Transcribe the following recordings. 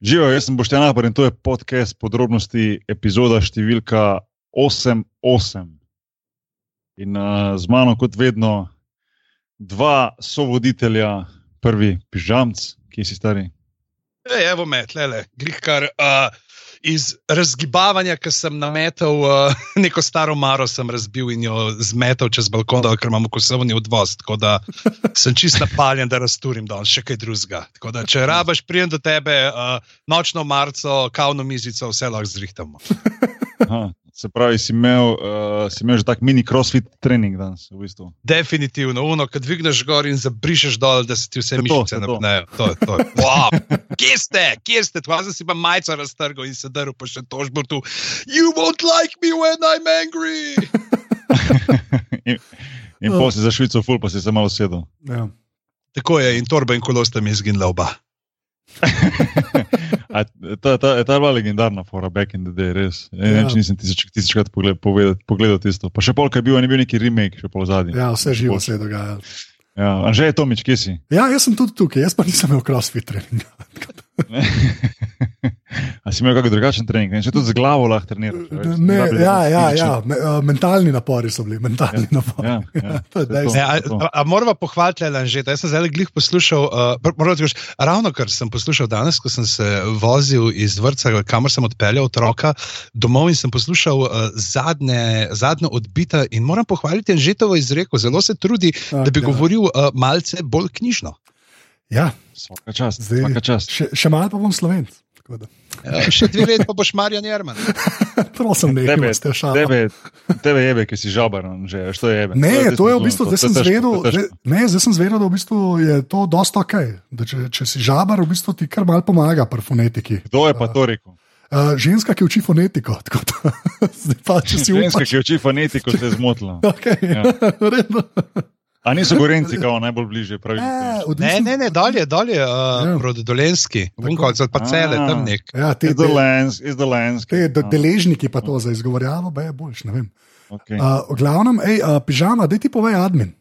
Živijo, jaz sem Boštjan Apar in to je podcast podrobnosti, epizoda številka 8.8. In uh, z mano, kot vedno, dva sovoditelja, prvi pižamc, ki si stari. Ej, evo me, tle, grih kar. Uh, Iz razgibavanja, ki sem nametal uh, neko staro maro, sem razbil in jo zmetal čez balkon, da, ker imamo kosovni odvoz. Tako da sem čist napaljen, da razturim danes še kaj drugega. Tako da, če rabaš, prijem do tebe uh, nočno marco, kavno mizico, vse lahko zrihtamo. Aha, se pravi, si imel, uh, si imel že tak mini crossfit trening danes. V bistvu. Definitivno, uno, kad dvigneš gor in zabrišeš dol, da se ti vse mišice napnejo. To, je to. Wow. Kje ste, kje ste? Tva sem si pa majico raztrgal in se drl po še tožbu tu. You won't like me when I'm angry. in in pol si za Švico, ful pa si se malo sedel. Ja. Tako je, in torba in kolo sta mi izginila oba. A, ta, ta, ta je bila legendarna fora, back in the day, res. Ja. Ne Ja. nisem tisoč, tisočkrat pogled, povedal, pogledal tisto. Pa še polk je bil, ni bil neki remake, še pol zadnji. ja, vse živo se je dogajalo. Ja. Anže je Tomič, kje si? Ja, jaz sem tudi tukaj, jaz pa nisem imel crossfit treninga. A si imel kakšen drugačen trening? In še tudi z glavo lahko treniraš. Ne, rabi ja, ja, ja, me, uh, mentalni napori so bili, mentalni ja. napori. Ja, ja, to je to dejstvo. Ne, a, to. a, a moramo pohvaliti le že. Jaz sem zdaj glih poslušal, uh, moram reči, ravno kar sem poslušal danes, ko sem se vozil iz vrca, kamor sem odpeljal otroka domov in sem poslušal uh, zadnje, zadnjo odbita in moram pohvaliti Anžetovo izreko, zelo se trudi, A, da bi ja. govoril uh, malce bolj knjižno. Ja, Svaka čast, Zdaj- svaka čast. še, še malo pa bom slovenc. da. Uh, še dve leti pa boš Marjan Jerman. Prosim, ne, Tebe, ne, ste šali. tebe, jebe, ki si žabar, že, veš, to je jebe. Ne, to je v bistvu, zdaj sem zvedel, ne, zdaj sem zvedel, da v bistvu je to dosta ok. Da če, če si žabar, v bistvu ti kar mal pomaga pri fonetiki. Kdo je pa to rekel? Uh, ženska, ki uči fonetiko. da, pa, če Ženska, upaš. ki uči fonetiko, se je zmotila. Okay, Ja. A niso gorenci, kao najbolj bliže, pravi. Eh, Ne, ne, ne, dolje, dolje, uh, Ja. Dolenski, vunko, pa cele A. tam nek. Ja, te, Iz the te, deležniki pa to za izgovorjavo, je boljš. ne vem. Okay. Uh, v glavnem, ej, uh, pižama, da ti povej admin.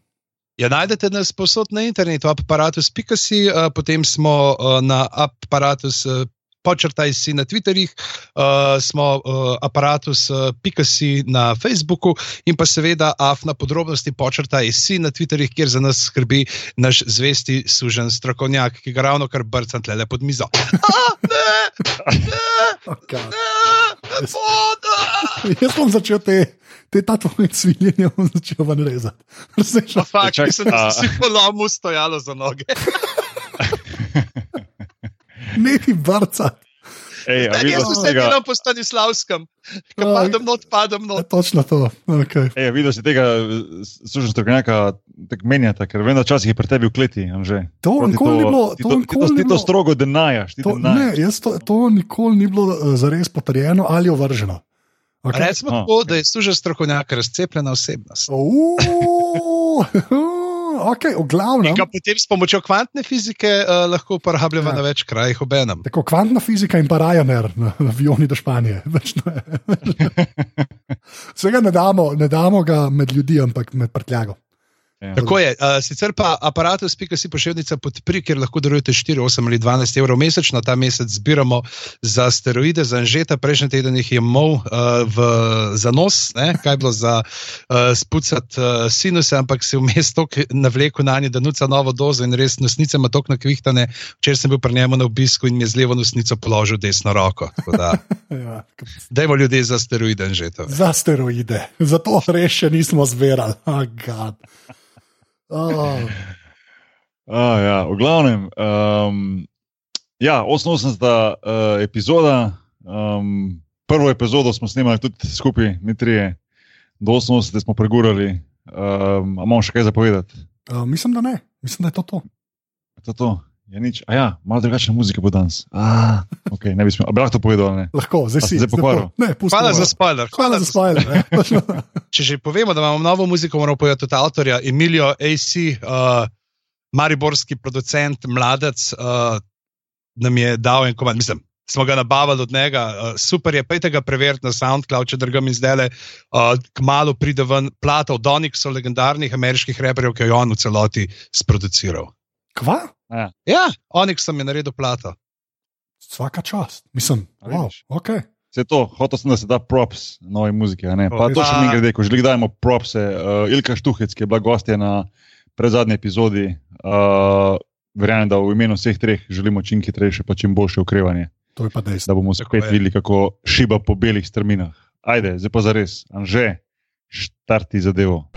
Ja, najdete nas posod na internetu, aparatus.com, uh, potem smo uh, na aparatus. Uh, Počrtaj si na Twitterjih, uh, smo uh, aparatus.si na Facebooku in pa seveda afna podrobnosti počrtaj si na Twitterjih, kjer za nas skrbi naš zvesti sužen strokovnjak, ki ga ravno kar brcam tle pod mizo. A, ne, ne, Okay. ne, voda! Jaz bom začel te, te ta tvoje svinjenje, bom začel ven rezati. Razumeš? Pa fakt, Čak- da a- si polomil stojalo za noge. Neki vrca. Ej, a Ne, videl jaz si tega, delam po Stanislavskem. Aj. padem not, padem Ja, not. točno to. Okay. ej, a videl si tega služen strokovnjaka, tako menjata, ker vem, da včasih je pri tebi v kleti, Anže. To Proti nikoli ni bilo. ti To to, ti nikoli to, ti to strogo denajaš. Ti To, denajaš. ne, jaz to, to nikoli ni bilo uh, zares potrjeno ali ovrženo. Okay. Recimo Aha, tako, da je služen strokovnjak razcepljena osebnost. Okay, v glavnem. In ga potem s pomočjo kvantne fizike uh, lahko uporabljamo Ja. na več krajih obenem. Tako kvantna fizika in pa Ryanair na avioni do Španije. Vsega ne damo, ne damo ga med ljudi, ampak med prtljago. Ja. Tako je. Uh, sicer pa aparatus.si pošiljnica podpri, kjer lahko darujete 4, 8 ali 12 evrov mesečno. Ta mesec zbiramo za steroide, za anžeta. Prejšnji teden jih je mol uh, v, za nos, ne? kaj je bilo za uh, spucati uh, sinuse, ampak se vmes tako navlekel na nje, da nuca novo dozo in res nosnice ima tako nakvihtane. Včeraj sem bil pri njemu na obisku in mi je z levo nosnico položil desno roko. Da, Ja. dajmo ljudje za steroide anžeta. Za steroide, zato res še nismo zverali. Oh, God. Oh, A, ja, v glavnem, um, ja, 88. Uh, epizoda. Um, prvo epizodo smo snemali tudi skupaj, mi trije, do 88. smo pregurali. Um, a imamo še kaj zapovedati? uh, mislim, da ne. Mislim, da je to to. To, to. Je nič. A ja, malo drugačna muzika bo danes. Ah, okay, ne bi smel. A bi lahko to povedal? Ne? Lahko, zdaj si zdaj pokvaril? Ne, pusti Hvala za spoiler. Hvala za spoiler. Če že povemo, da imamo novo muziko, moramo povedati tudi avtorja Emilio AC, uh, mariborski producent, mladec, uh, nam je dal en komad. Mislim, smo ga nabavili od njega, uh, super je, pejte ga preveriti na SoundCloud, če drgam izdele. Uh, kmalo pride ven plata od Onyxov, legendarnih ameriških reperjev, ki jo je on v celoti sproduciral. Kva? Ja, Onyx sem je naredil plato. vsaka čast. Mislim, A wow, vidiš? okay. Vse to, hotel sem, da se da props novi muziki. a ne. Pa to še mi grede, ko že dajemo propse. Uh, Ilka Štuhec, ki je bila gostja na predzadnji epizodi, uh, verjamem, da v imenu vseh treh želimo čim hitrejše, pa čim boljše okrevanje, To je pa dejstvo. da bomo spet je. videli, kako šiba po belih strminah. Ajde, zdaj pa za res, anže, štarti zadevo.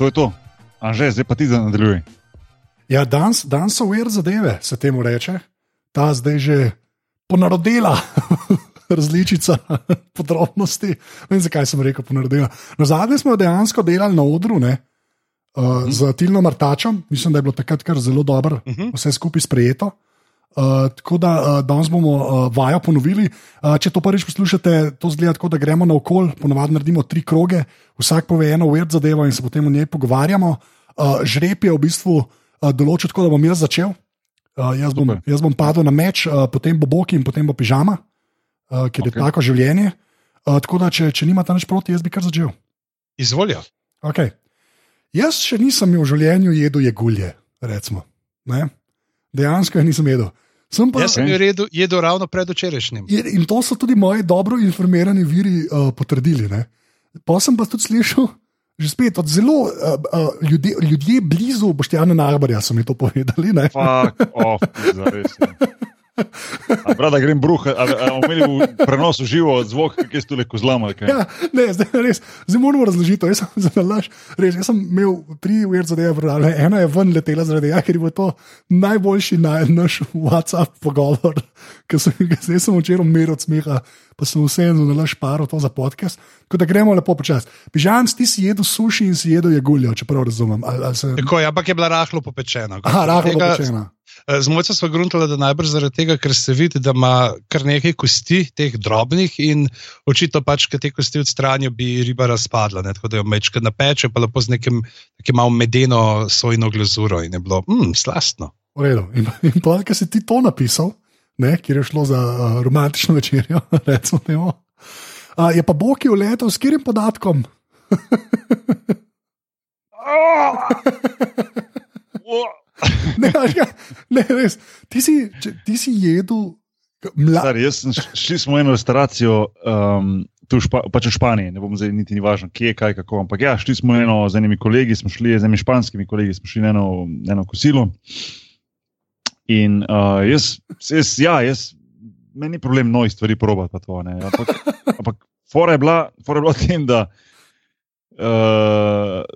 To je to. Anže, zdaj pa ti da nadaljuj. Ja, danes, danes so uver zadeve, se temu reče. Ta zdaj že ponarodela različica podrobnosti. Ne vem, zakaj sem rekel ponarodela. Na zadnje smo dejansko delali na odru ne, uh, z Tilno Martačem, mislim, da je bilo takrat kar zelo dobro, Mhm. vse skupaj sprejeto. Uh, tako da uh, danes bomo uh, vajo ponovili. Uh, če to prvič poslušate, to zgleda tako, da gremo na okol, ponovadi naredimo tri kroge, vsak pove eno uver zadevo in se potem o njej pogovarjamo. Uh, žreb je v bistvu uh, določil tako, da bom jaz začel. Uh, jaz, bom, Super. jaz bom padel na meč, uh, potem bo boki in potem bo pižama, uh, ker okay. je tako življenje. Uh, tako da, če, če nimate nič proti, jaz bi kar začel. Izvolijo. Okay. Jaz še nisem v življenju jedel jegulje, recimo. Ne? Dejansko je nisem jedel. Sem pa, Jaz sem jo redu, jedel ravno pred včerajšnjim. in, to so tudi moji dobro informirani viri uh, potrdili. Ne? Pa sem pa tudi slišal, že spet od zelo uh, uh, ljudje, ljudje blizu Boštjana Narbarja so mi to povedali. Ne? Fuck off, za res. Prav, da grem bruh, ali bomo imeli v prenosu živo zvok, ki je stule kozlama. Ja, ne, zdaj, res, zdaj moramo razložiti. Jaz sem za nalaž, res, jaz sem imel tri uvir zadeve, predale. ena je ven letela zaradi tega, ker je bil to najboljši na, naš WhatsApp pogovor, ki sem ga zdaj sem včeraj umiril od smeha, pa sem vseeno nalaž paro to za podcast. Tako da gremo lepo počasi. Pižan, ti si jedel suši in si jedel jeguljo, če prav razumem. Ali, ali se... Tako, ja, ampak je bila rahlo popečena. Aha, rahlo Tega- popečena. Eh, Z mojca smo gruntali, da najbrž zaradi tega, ker se vidi, da ima kar nekaj kosti, teh drobnih, in očitno pač, ker te kosti odstranijo, bi riba razpadla. Ne? Tako da jo mečka napeče, pa lepo z nekim takim malo medeno sojno glazuro in je bilo mm, slastno. V redu. In, in pa, ker si ti to napisal, ne, kjer je šlo za uh, romantično večerjo, recimo temu. Uh, je pa Boki uletel s katerim podatkom? Ne, kaj, ne, res. Ti si, če, ti si jedel mla, Star, jaz sem šli smo eno restauracijo, um, tu Špa, pač v Španiji, ne bom zdaj niti ni važno, kje, kaj, kako. Ampak ja, šli smo eno, z enimi kolegi, smo šli z enimi španskimi kolegi, smo šli na eno, eno kosilo. In uh, jaz, jaz, ja, jaz, meni ni problem novih stvari probati, to, ne. ampak, ampak fora je bila, fora je bila v tem, da Uh,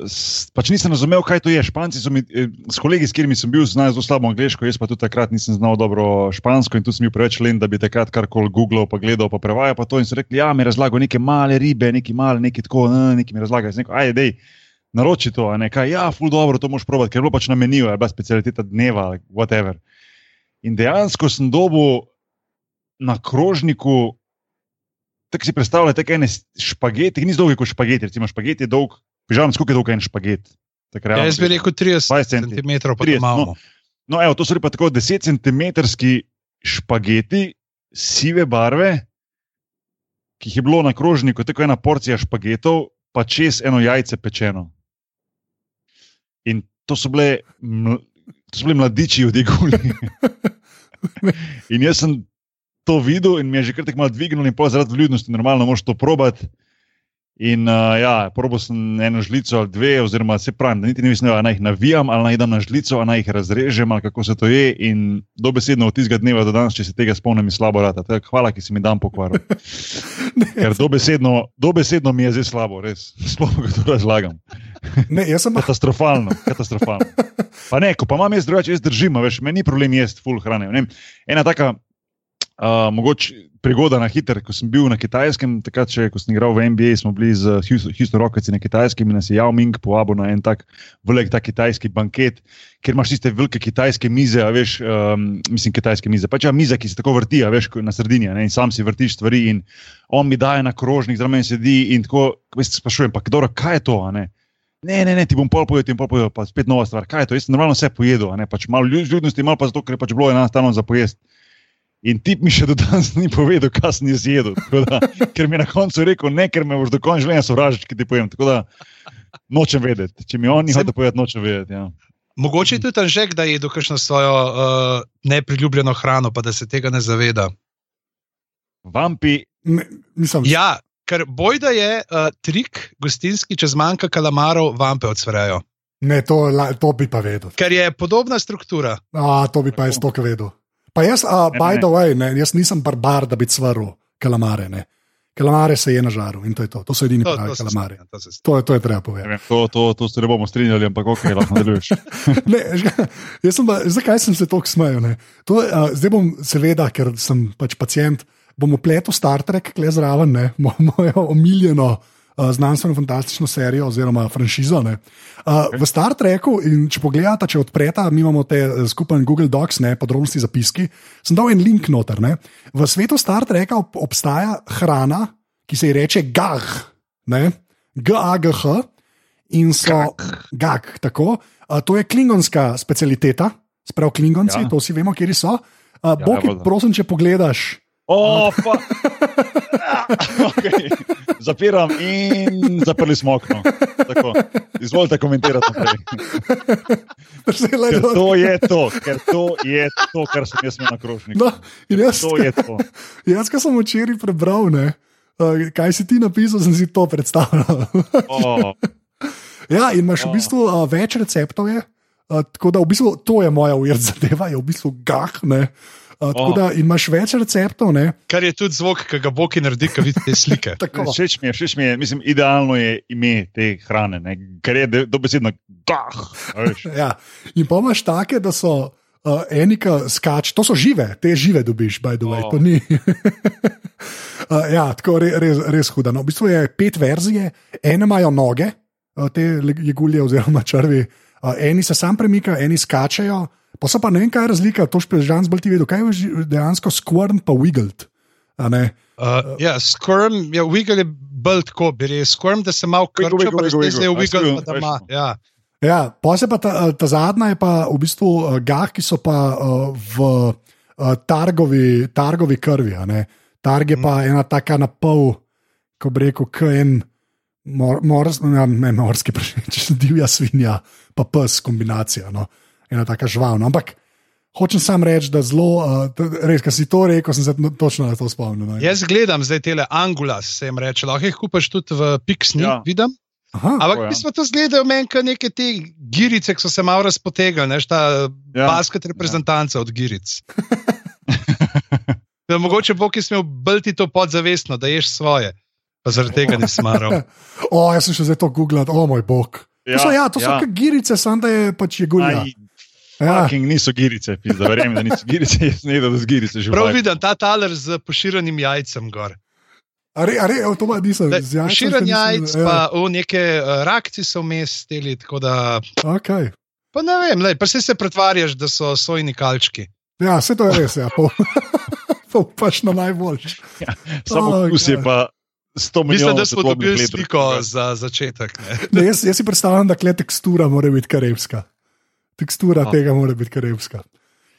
s- pač nisem razumel, kaj to je. Španci so mi, eh, s kolegi, s katerimi sem bil, znajo zelo slabo angliško, jaz pa tudi takrat nisem znal dobro špansko in tu sem bil preveč len, da bi takrat karkoli googlal, pa gledal, pa prevajal pa to in so rekli, ja, mi razlago neke male ribe, neki male, neki tako, ne, neki mi razlagajo. Jaz rekel, ajde, dej, naroči to, ne, kaj, ja, ful dobro, to moš probati, ker je bilo pač na meniju, je bila specialiteta dneva, whatever. In dejansko sem dobil na krožniku tako si predstavljate, tako ene špageti, ki niso dolgi kot špageti, recimo špageti je dolg, pižam, koliko je dolg en špaget. Tako Ja, realno jaz bi rekel 30 20 centi. cm, pa 30, to imamo. No, evo, to so bili pa tako 10 cm špageti sive barve, ki jih je bilo na krožniku, tako ena porcija špagetov, pa čez eno jajce pečeno. In to so bile, to so bile mladiči od iguli. in jaz sem to videl in mi je že kar tako malo dvignil, in pa zaradi vljudnosti, normalno, moš to probati. In uh, ja, probo sem eno žlico ali dve, oziroma se pravim, da niti ne vem, ali naj jih navijam, ali naj jih dam na žlico, ali naj jih razrežem, ali kako se to je. In dobesedno od tistega dneva do danes, če se tega spomnim, mi slabo rata. Tako, hvala, ki si mi dan pokvaril. Ker dobesedno, dobesedno mi je zdaj slabo, res. Sploh, ko to razlagam. ne, jaz sem Katastrofalno, katastrofalno. Pa ne, ko pa imam jaz drugače, jaz držim, a veš, meni ni problem jesti full hrane. Ena taka, uh, mogoče prigoda na hiter, ko sem bil na kitajskem, takrat, če, ko sem igral v NBA, smo bili z Houston, Rockets na kitajskem in nas je Yao Ming povabil na en tak velik tak kitajski banket, kjer imaš tiste velike kitajske mize, a veš, um, mislim, kitajske mize, pač ja, miza, ki se tako vrti, a veš, na sredini, ne, in sam si vrtiš stvari in on mi daje na krožnik, zraven sedi in tako, veš, sprašujem, pa dobro, kaj je to, a ne. Ne, ne, ne, ti bom pol pojedel, ti bom pol pojedel, pa spet nova stvar. Kaj je to? Jaz sem normalno vse pojedel, ne pač malo ljud- ljudnosti, malo pa zato, ker je pač bilo enostavno za pojesti. In tip mi še do danes ni povedal, kaj sem Da, ker mi je na koncu rekel, ne, ker me boš do konca življenja sovražiš, ki ti pojem. Tako da nočem vedeti. Če mi on Saj- hotel povedati, nočem vedeti. Ja. Mogoče je tudi Anžek, da je jedel kakšno svojo uh, nepriljubljeno hrano, pa da se tega ne zaveda. Vampi, Ne, Ja, ker bojda je uh, trik gostinski, če zmanjka kalamarov, vampe odsvrajajo. ne to, la- to bi pa vedel. Ker je podobna struktura. A, to bi pa jaz toliko vedel. Pa jaz, a, Ne, by ne. the way, ne, jaz nisem barbar, da bi cvrl kalamare. Ne. Kalamare se je na žaru in to je to. To so edini To, pravi to, se kalamari. strinjam, to. To, je- to je treba povedati. vem, to, to, to se ne bomo strinjali, ampak ok, lahko nadaljuješ. Ne, jaz sem pa, zakaj sem se tako smejal? ne? To, uh, zdaj bom, seveda, ker sem pač pacijent, bom upletel Star Trek, kle zraven, ne, mo- mojo omiljeno uh, znanstveno-fantastično serijo oziroma franšizo. ne. Uh, v Star Treku, in če pogledate, če odprete, mi imamo te eh, skupen Google Docs, ne, podrobnosti zapiski, sem dal en link noter. Ne. V svetu Star Treka ob, obstaja hrana, ki se ji reče GAG, G-A-G-H. In so gag, tako. Uh, to je klingonska specialiteta, sprav klingonci, ja. Ja. to vsi vemo, kje so. Uh, Ja, Bog, valjda. prosim, če pogledaš. O, pa. okay. Zapiram in zaprli smo okno. Tako. Izvolite komentirati naprej. Ker no, to je to, ker to je to, kar sem jaz imel na krožniku. No, in jaz, To je to. jaz, ki sem včeraj prebral, ne, kaj si ti napisal, sem si to predstavljal. O, ja, in imaš v Oh. bistvu uh, več receptov. Je, uh, tako da v bistvu to je moja ujer zadeva, je v bistvu gah. Ne. Uh, tako Oh. da imaš več receptov. Ne, Kar je tudi zvok, ki ga Bog naredi, ko vidite te slike. Všeč mi je, všeč mi je, mislim, idealno je ime te hrane, ne? ker je dobesedno gah. a veš. Ja. In pa imaš take, da so uh, eni, ki skačejo, to so žive, te žive dobiš, by the way, Oh. to ni. uh, ja, tako re, res, res huda. No, v bistvu je pet verzije, ene imajo noge, uh, te jegulje oziroma črvi, uh, eni se sam premikajo, eni skačejo. Pa so pa ne vem, kaj je razlika, to špežan zbolj ti vedel, kaj je dejansko squirm pa wiggled. a ne. Uh, ja, squirm, ja, wiggle je bolj tako, bi rekel, squirm, da se malo pa wiggle, zdaj je wiggle. da ima. Ja. Ja, pa se pa ta, ta zadnja je pa v bistvu uh, gah, ki so pa uh, v uh, targovi, targovi krvi. a ne. Targ je pa ena taka na pol, ko bi rekel, k en mor, mors, ne, ne morski prašič, divja svinja, pa pes kombinacija. No. Ena taka žvalna. Ampak hočem sam reči, da zelo, uh, res, ko si to rekel, sem se no, točno na to spomnil. No. Jaz gledam zdaj tele angulas, se jim reče, lahko jih kupaš tudi v Pixni, ja. Ja. vidim. Aha, Ampak ja. mi smo to zgledali meni, kot neke te girice, ki so se malo razpotegali, ne, ta ja. Ja. basket reprezentanca od giric. Da mogoče bo ki smel brti to podzavestno, da ješ svoje. Pa zaradi tega nisem maral. o, jaz sem še zdaj to googlal, o moj bog. Ja, to so, ja, to so ja. ja. girice, samo da je pač je gulja. Aj, Ja. Fucking niso girice, pizda, verjamem, da niso girice, jaz ne vedem, da so girice že Prav vidim ta taler z poširanim jajcem gor. A re, a re, evo, to pa nisem. Daj, z jajcem še Poširan nisem- jajc, ja, pa v neke uh, rakci so vmes steli, tako da. Okay. Pa ne vem, lej, pa se se pretvarjaš, da so sojni kalčki. Ja, vse to je res. Ja. Pa- Pa upaš na najboljši. Samo Oh, okus je pa 100 milijonov. Mislim, da smo dobili sliko za začetek. Ne? Ne, jaz, jaz si predstavljam, da kle tekstura mora biti karibska. Tekstura oh. tega mora biti karibska.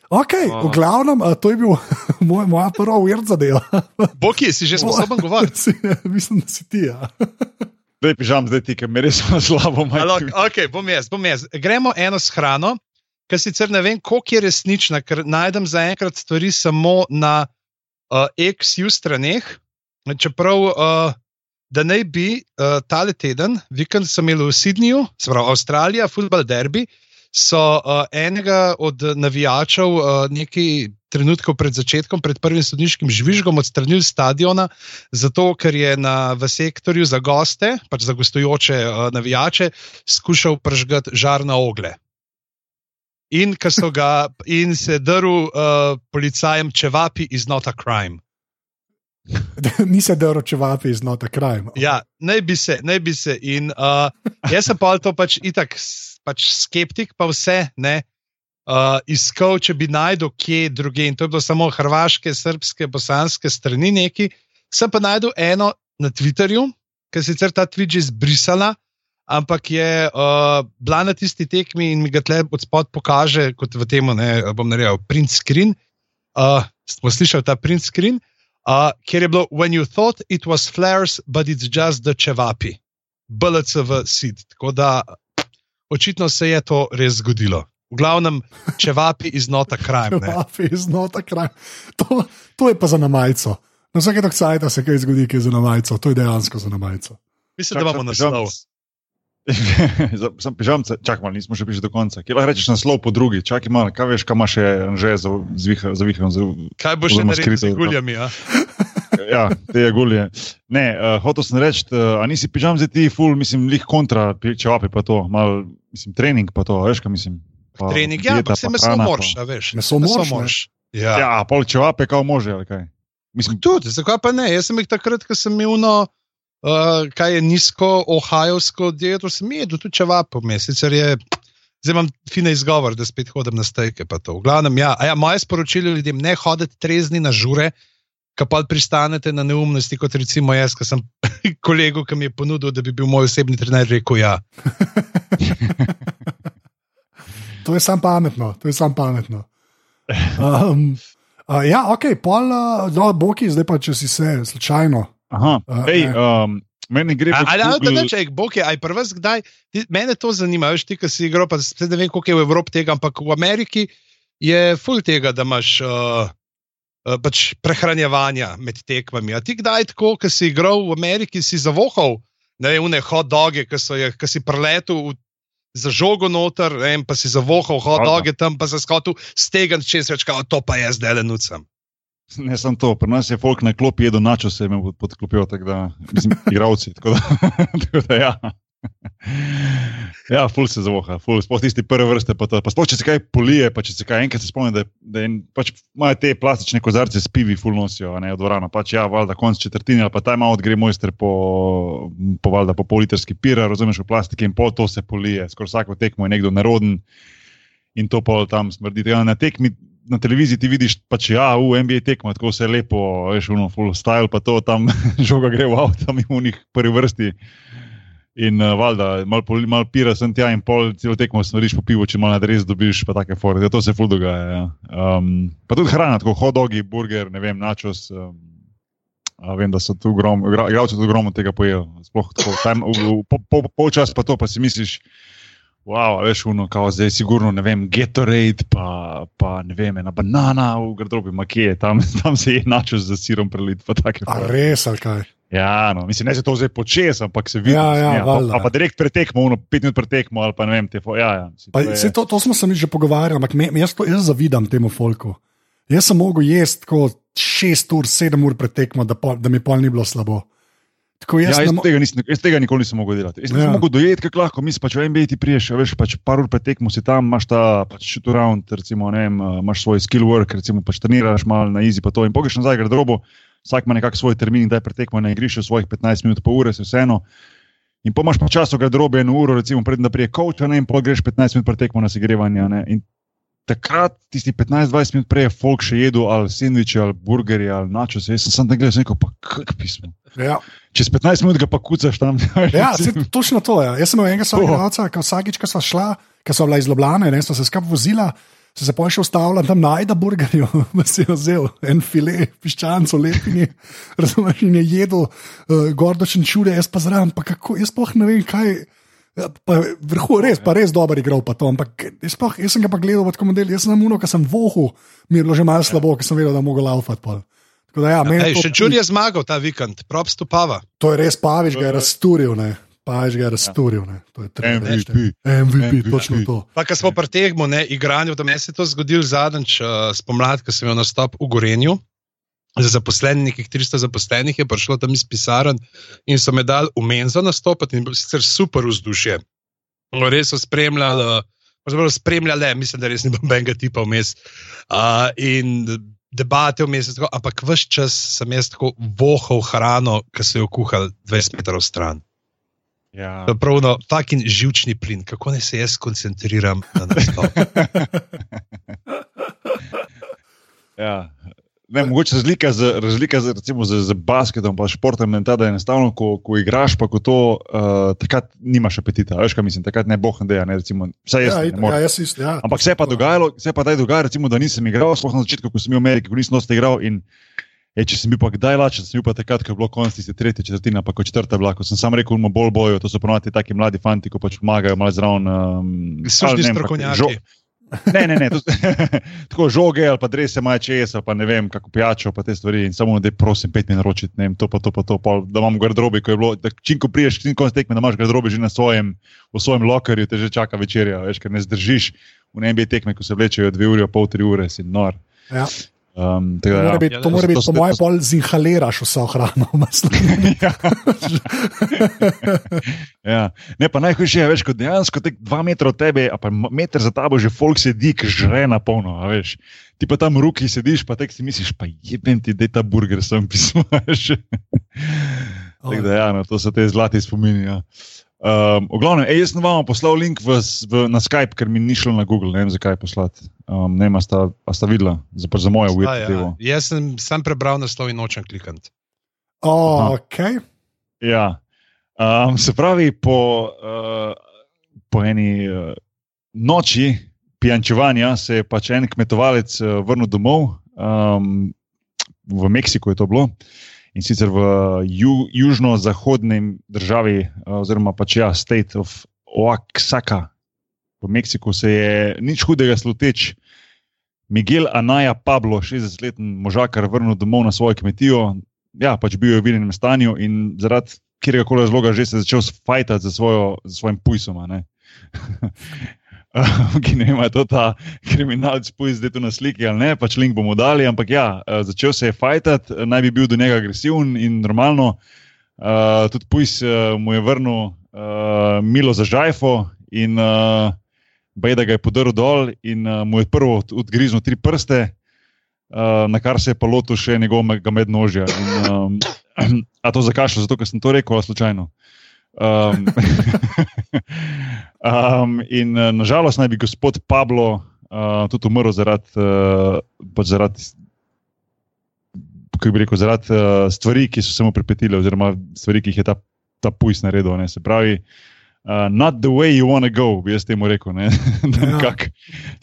Okay, Ah. v glavnem, a, to je bil moj, moja prva ured zadeva. Boki, si že sposoben govoriti. Mislim, da si ti. Ja. Zdaj pižam, zdaj ti, ker me res slabo Alo, malo. okay, bom jaz, bom jaz. Gremo eno s hrano, ki sicer ne vem, koliko je resnična, ker najdem zaenkrat stvari samo na uh, XU straneh. Čeprav, uh, da naj bi uh, tale teden, vikend sem imel v Sydneyju, se pravi Avstralija, futbal derbi, so uh, enega od navijačev uh, nekaj trenutkov pred začetkom, pred prvim sodniškim žvižgom odstranili stadiona, zato ker je na, v sektorju za goste, pač za gostujoče uh, navijače, skušal pržgati žar na ogle. In, ga, in se drl uh, policajem, če vapi is not a crime. Ni se da ročevati iz nota krajem. Ja, naj bi se, naj bi se. In uh, jaz sem pa to pač itak, pač skeptik, pa vse ne. Uh, iskal, če bi najdel kje druge, in to je bilo samo hrvaške, srpske, bosanske strani neki. Sem pa najdel eno na Twitterju, ki je sicer ta tweet že izbrisala, ampak je uh, bila na tisti tekmi in mi ga tle od spod pokaže, kot v tem, ne bom naredil, print screen. Uh, smo slišali ta print screen, uh, kjer je bilo: When you thought it was flares, but it's just the čevapi, BLCV seed. Tako da očitno se je to res zgodilo. V glavnem, čevapi iz nota kraj. Čevapi iz nota kraj. To, to je pa za namajco. Na vsake tok sajta se kaj zgodi, ki je za namajco. To je dejansko za namajco. Mislim, da imamo naslov. Sem pižamca, čakaj malo, nismo še prišli do konca. Kje lahko rečeš naslov po drugi? Čakaj malo, kaj veš, kam še že zavihal? Kaj boš še naredil z guljami? Ja? ja, te je gulje. Ne, uh, hotel sem reči, uh, a nisi pižam za ti ful, mislim, lih kontra, če vapi pa to, mal, mislim, trening pa to, veš, kaj mislim. Pa, trening, ja, ampak se meso morš, veš. Meso morš. Ja, ja pol če vapi, kao može, ali kaj. Mislim, tudi, zakaj pa ne? Jaz sem jih takrat, ko sem imel no uh, kaj je nizko, ohajovsko dieto, sem jedel tudi čevapo, sicer je. Zdaj imam fine izgovor, da spet hodim na stejke. V glavnem, ja, ja, moje sporočilo ljudem, ne hodite trezni na žure, ki pa pristanete na neumnosti, kot recimo jaz, ki sem kolegu, ki mi je ponudil, da bi bil moj osebni trener, rekel ja. To je sam pametno, to je sam pametno. Um, uh, ja, ok, pol, uh, no, boki, zdaj pa če si se slučajno. Aha, uh, ej, um, meni gre za to. Da, če je bog, aj prvi, kdaj. Ti, mene to zanima, veš, ti, ki si igral, pa ne vem, koliko je v Evropi tega, ampak v Ameriki je full tega, da imaš. Uh, Pač prehranjevanja med tekmami. A ti kdaj tako, ki si igral v Ameriki, si zavohal, ne vem, ne hot doge, ki, je, ki si preletel za žogo noter, ne, pa si zavohal hot doge tam, pa se skotu stegan čez reč, kao to pa jaz zdaj le nucam. Ne samo to, pri nas je folk na klopi jedel načo, se jim podklopijo, tako da, mislim, igravci. Tako da, tako da ja. Ja, ful se zvoha, ful, sploh tisti prve vrste. Pa pa sploh, če se kaj polije, pa če se kaj enkrat spomni, da, da pač imajo te plastične kozarce s pivi, ful nosijo, ne od dvorana. Pač ja, valjda konc četrtine, pa ta ima odgre mojster po, po, valjda, po politrski pira, razumeš, v plastiki in pol to se polije. Skoraj vsako tekmo je nekdo neroden in to pol tam smrdi. Ja, na tekmi na televiziji ti vidiš, da pač, ja, v NBA tekmo, tako se lepo, veš, uno, full style, pa to tam žoga gre v avto, tam v njih prvi vrsti. In uh, valjda, malo mal pira sem tja in pol celo tekmo smeriš po pivu, če malo res dobiš, pa take fore. Ja, to se ful dogaja. Ja. Um, pa tudi hrana, tako hot dogi, burger, ne vem, načos. Um, vem, da so tu ogromno, igralci tu ogromno tega pojejo. Sploh tako, v, po, po, po pa to, pa si misliš, Wow, veš, uno, kao, zdaj sigurno, ne vem, Gatorade, pa, pa ne vem, ena banana v garderobi, makije, tam, tam se je načel z sirom prelit. Res, ali kaj? Ja, no, mislim, ne se to zdaj počes, ampak se vidi, ja, ja, ja, pa, pa, pa direkt pretekmo, uno, pet minut pretekmo, ali pa ne vem, te fo, ja, ja, pa, to, je... to, to smo se mi že pogovarjali, ampak me, jaz, to, jaz zavidam temu folku. Jaz sem mogel jesti kot 6 ur, 7 ur pretekmo, da, da mi pol ni bilo slabo. Tako, jaz, ja, jaz, tega nisem, jaz tega nikoli nisem mogel delati. Jaz nisem ja. mogel dojeti, kako lahko misliš, pač v NBA ti priješ, veš, pač par ur pretekmo si tam, imaš ta pač shoot around, recimo, ne vem, imaš svoj skill work, recimo, pač treniraš malo na easy, pa to in pogeš nazaj, gre drobo, vsak ima nekak svoj termin, daj pretekmo na igrišču svojih 15 minut, pol ure, se vseeno. In pa imaš pa čas, da drobe eno uro, recimo, predtem, da prije coacha, ne, in pa greš 15 minut pretekmo na segrevanje. In takrat, tisti 15-20 minut prej, je folk še jedel ali sendviče, ali burgerje, ali načo, se jaz sem tam gledal, rekel, pa kak pismo. Ja. Čez 15 minut ga pa kucaš tam. ja, točno to je. Ja. Jaz sem imel enega svojega otroka, ki vsakič, ko smo šla, ko so bila iz Ljubljana, ne smo se skupaj vozila. Se je pa še ustavila tam najda burgerjo, da si jo vzel, en file, piščanco, lepini, razumeš, in je jedel uh, gordočen čude, jaz pa zraven, pa kako, jaz pa ne vem, kaj. Ja, vrhu res, pa res dober igral. To, ampak jaz, pa, jaz sem ga pa gledal kot model, jaz sem uno, ki sem vohu, mi je bilo že malo slabo, ker sem vedel, da mogo laufati. Ja, ja, ej, še čur je zmagal ta vikend, prop stopava. To je res, Paviš ga je razturil. Ne. Paviš ga je razturil. To je MVP. MVP, točno to. Pa, ko smo pri tehmu, igranju, da me se je to zgodilo zadnjič, uh, spomladi, ko sem imel nastop v Gorenju za zaposlene, nekih 300 zaposlenih je prišlo tam iz pisarn in so me dali v menzo nastopiti in bilo sicer super vzdušje. Res so spremljali, zelo spremljali, mislim, da res ni bil benga tipa vmes. Uh, in debate vmes, ampak vse čas sem jaz tako vohal hrano, ki so jo kuhali 20 metrov stran. Ja. Pravno, fucking živčni plin, kako naj se jaz koncentriram na to. ja, Ne, mogoče razlika z, razlika z, recimo, z, z basketom, pa športom je ta, da je enostavno, ko, ko igraš, pa ko to, uh, takrat nimaš apetita. Veš, kaj mislim, takrat ne boh ne, ne recimo, vsaj jaz. Ja, ne morem. ja, jaz isto, ja, Ampak se je pa dogajalo, se je pa daj dogajalo, recimo, da nisem igral, sploh na začetku, ko sem bil v Ameriki, ko nisem dosti igral. In, je, če sem bil pa kdaj lačen, sem bil pa takrat, ko je bilo konec tiste tretje četrtine, pa ko četrta bila, ko sem sam rekel, imamo bolj bojo, to so ponovadi taki mladi fanti, ko pač pomagajo malo zraven. Um, ne kako- strokovnjaki. Ne, ne, ne, to, tako žoge ali pa drese, maja čez, ali pa ne vem, kako pijačo, pa te stvari. In samo da prosim, pet minut naročiti, ne vem, to pa to, pa to, pol, da imam garderobi, ko je bilo, da čim ko priješ, čim konc tekme, da imaš garderobi že na svojem, v svojem lokerju, te že čaka večerja, veš, ker ne zdržiš v NBA tekme, ko se vlečejo dve uri, pol tri ure, si nor. Ja. Um, To tako da, mora ja. biti, to mora To biti po mojem, to pol zinhaliraš vso hrano. Ja. Ne, pa najhujše je, veš, ko dejansko tek dva metra od tebe, a pa meter za tabo že folk sedi, ki žre na polno, a veš. Ti pa tam v ruki sediš, pa tek si misliš, pa jebem ti, da je ta burger sem da, ja, no, to so te zlati spomini. Ja. Um, v glavnem, ej, jaz sem vam poslal link v, v, na Skype, ker mi ni šlo na Google, ne vem zakaj poslati. Um, ne vem, a sta, a sta videla, za, za mojo A, ujetvo. ja. Jaz sem sam prebral naslov in nočem klikati. Oh, okay. Ja. Um, se pravi, po, uh, po eni uh, noči pijančevanja se je pač en kmetovalec uh, vrnil domov, um, v Meksiku je to bilo. In sicer v ju, južno-zahodnem državi, uh, oziroma pač ja, state of Oaxaca, v Meksiku se je nič hudega sluteč. Miguel Anaja Pablo, 60-letni možakar, vrnil domov na svojo kmetijo, ja, pač bil je v vinjenem stanju in zaradi kjer koli razloga že se je začel fajtati za, svojo, za svojim pujsom. Ki ne vem, je to ta kriminalc pujs, zdaj tu na sliki ali ne, pač link bomo dali, ampak ja, eh, začel se je fajtati, naj bi bil do njega agresiven in normalno. Uh, tudi pujs uh, mu je vrnil uh, milo za žajfo in uh, bej, da ga je podrl dol in uh, mu je prvo od- odgriznil tri prste, uh, na kar se je pa lotil še njegovega mednožja. In, um, a to zakašljal, zato ker sem to rekel, slučajno. Um, um, in uh, nažalost naj bi gospod Pablo uh, tudi umrl zaradi, uh, pač zaradi, kako bi rekel, zaradi uh, stvari, ki so se mu pripetile, oziroma stvari, ki jih je ta, ta pujs naredil. Ne, se pravi, uh, not the way you want to go, bi jaz temu rekel. Ne, da Ja. nekako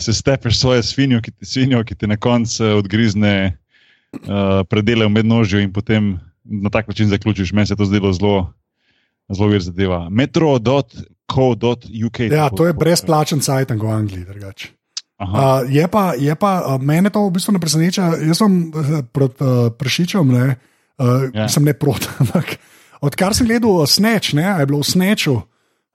se stepeš svojo svinjo, ki, ti- svinjo, ki ti na koncu odgrizne uh, predele v mednožju in potem na tak način zaključiš. Meni se je to zdelo zelo, zelo vir zadeva. Metro.co.uk. Ja, to je brezplačen sajt v Angliji. drugače. Uh, je pa, je pa uh, mene to v bistvu ne preseneča. Jaz sem uh, proti uh, prašičem, ne, uh, Ja. ja. sem ne proti. Ampak odkar sem gledal Sneč, ne, je bilo v Sneču,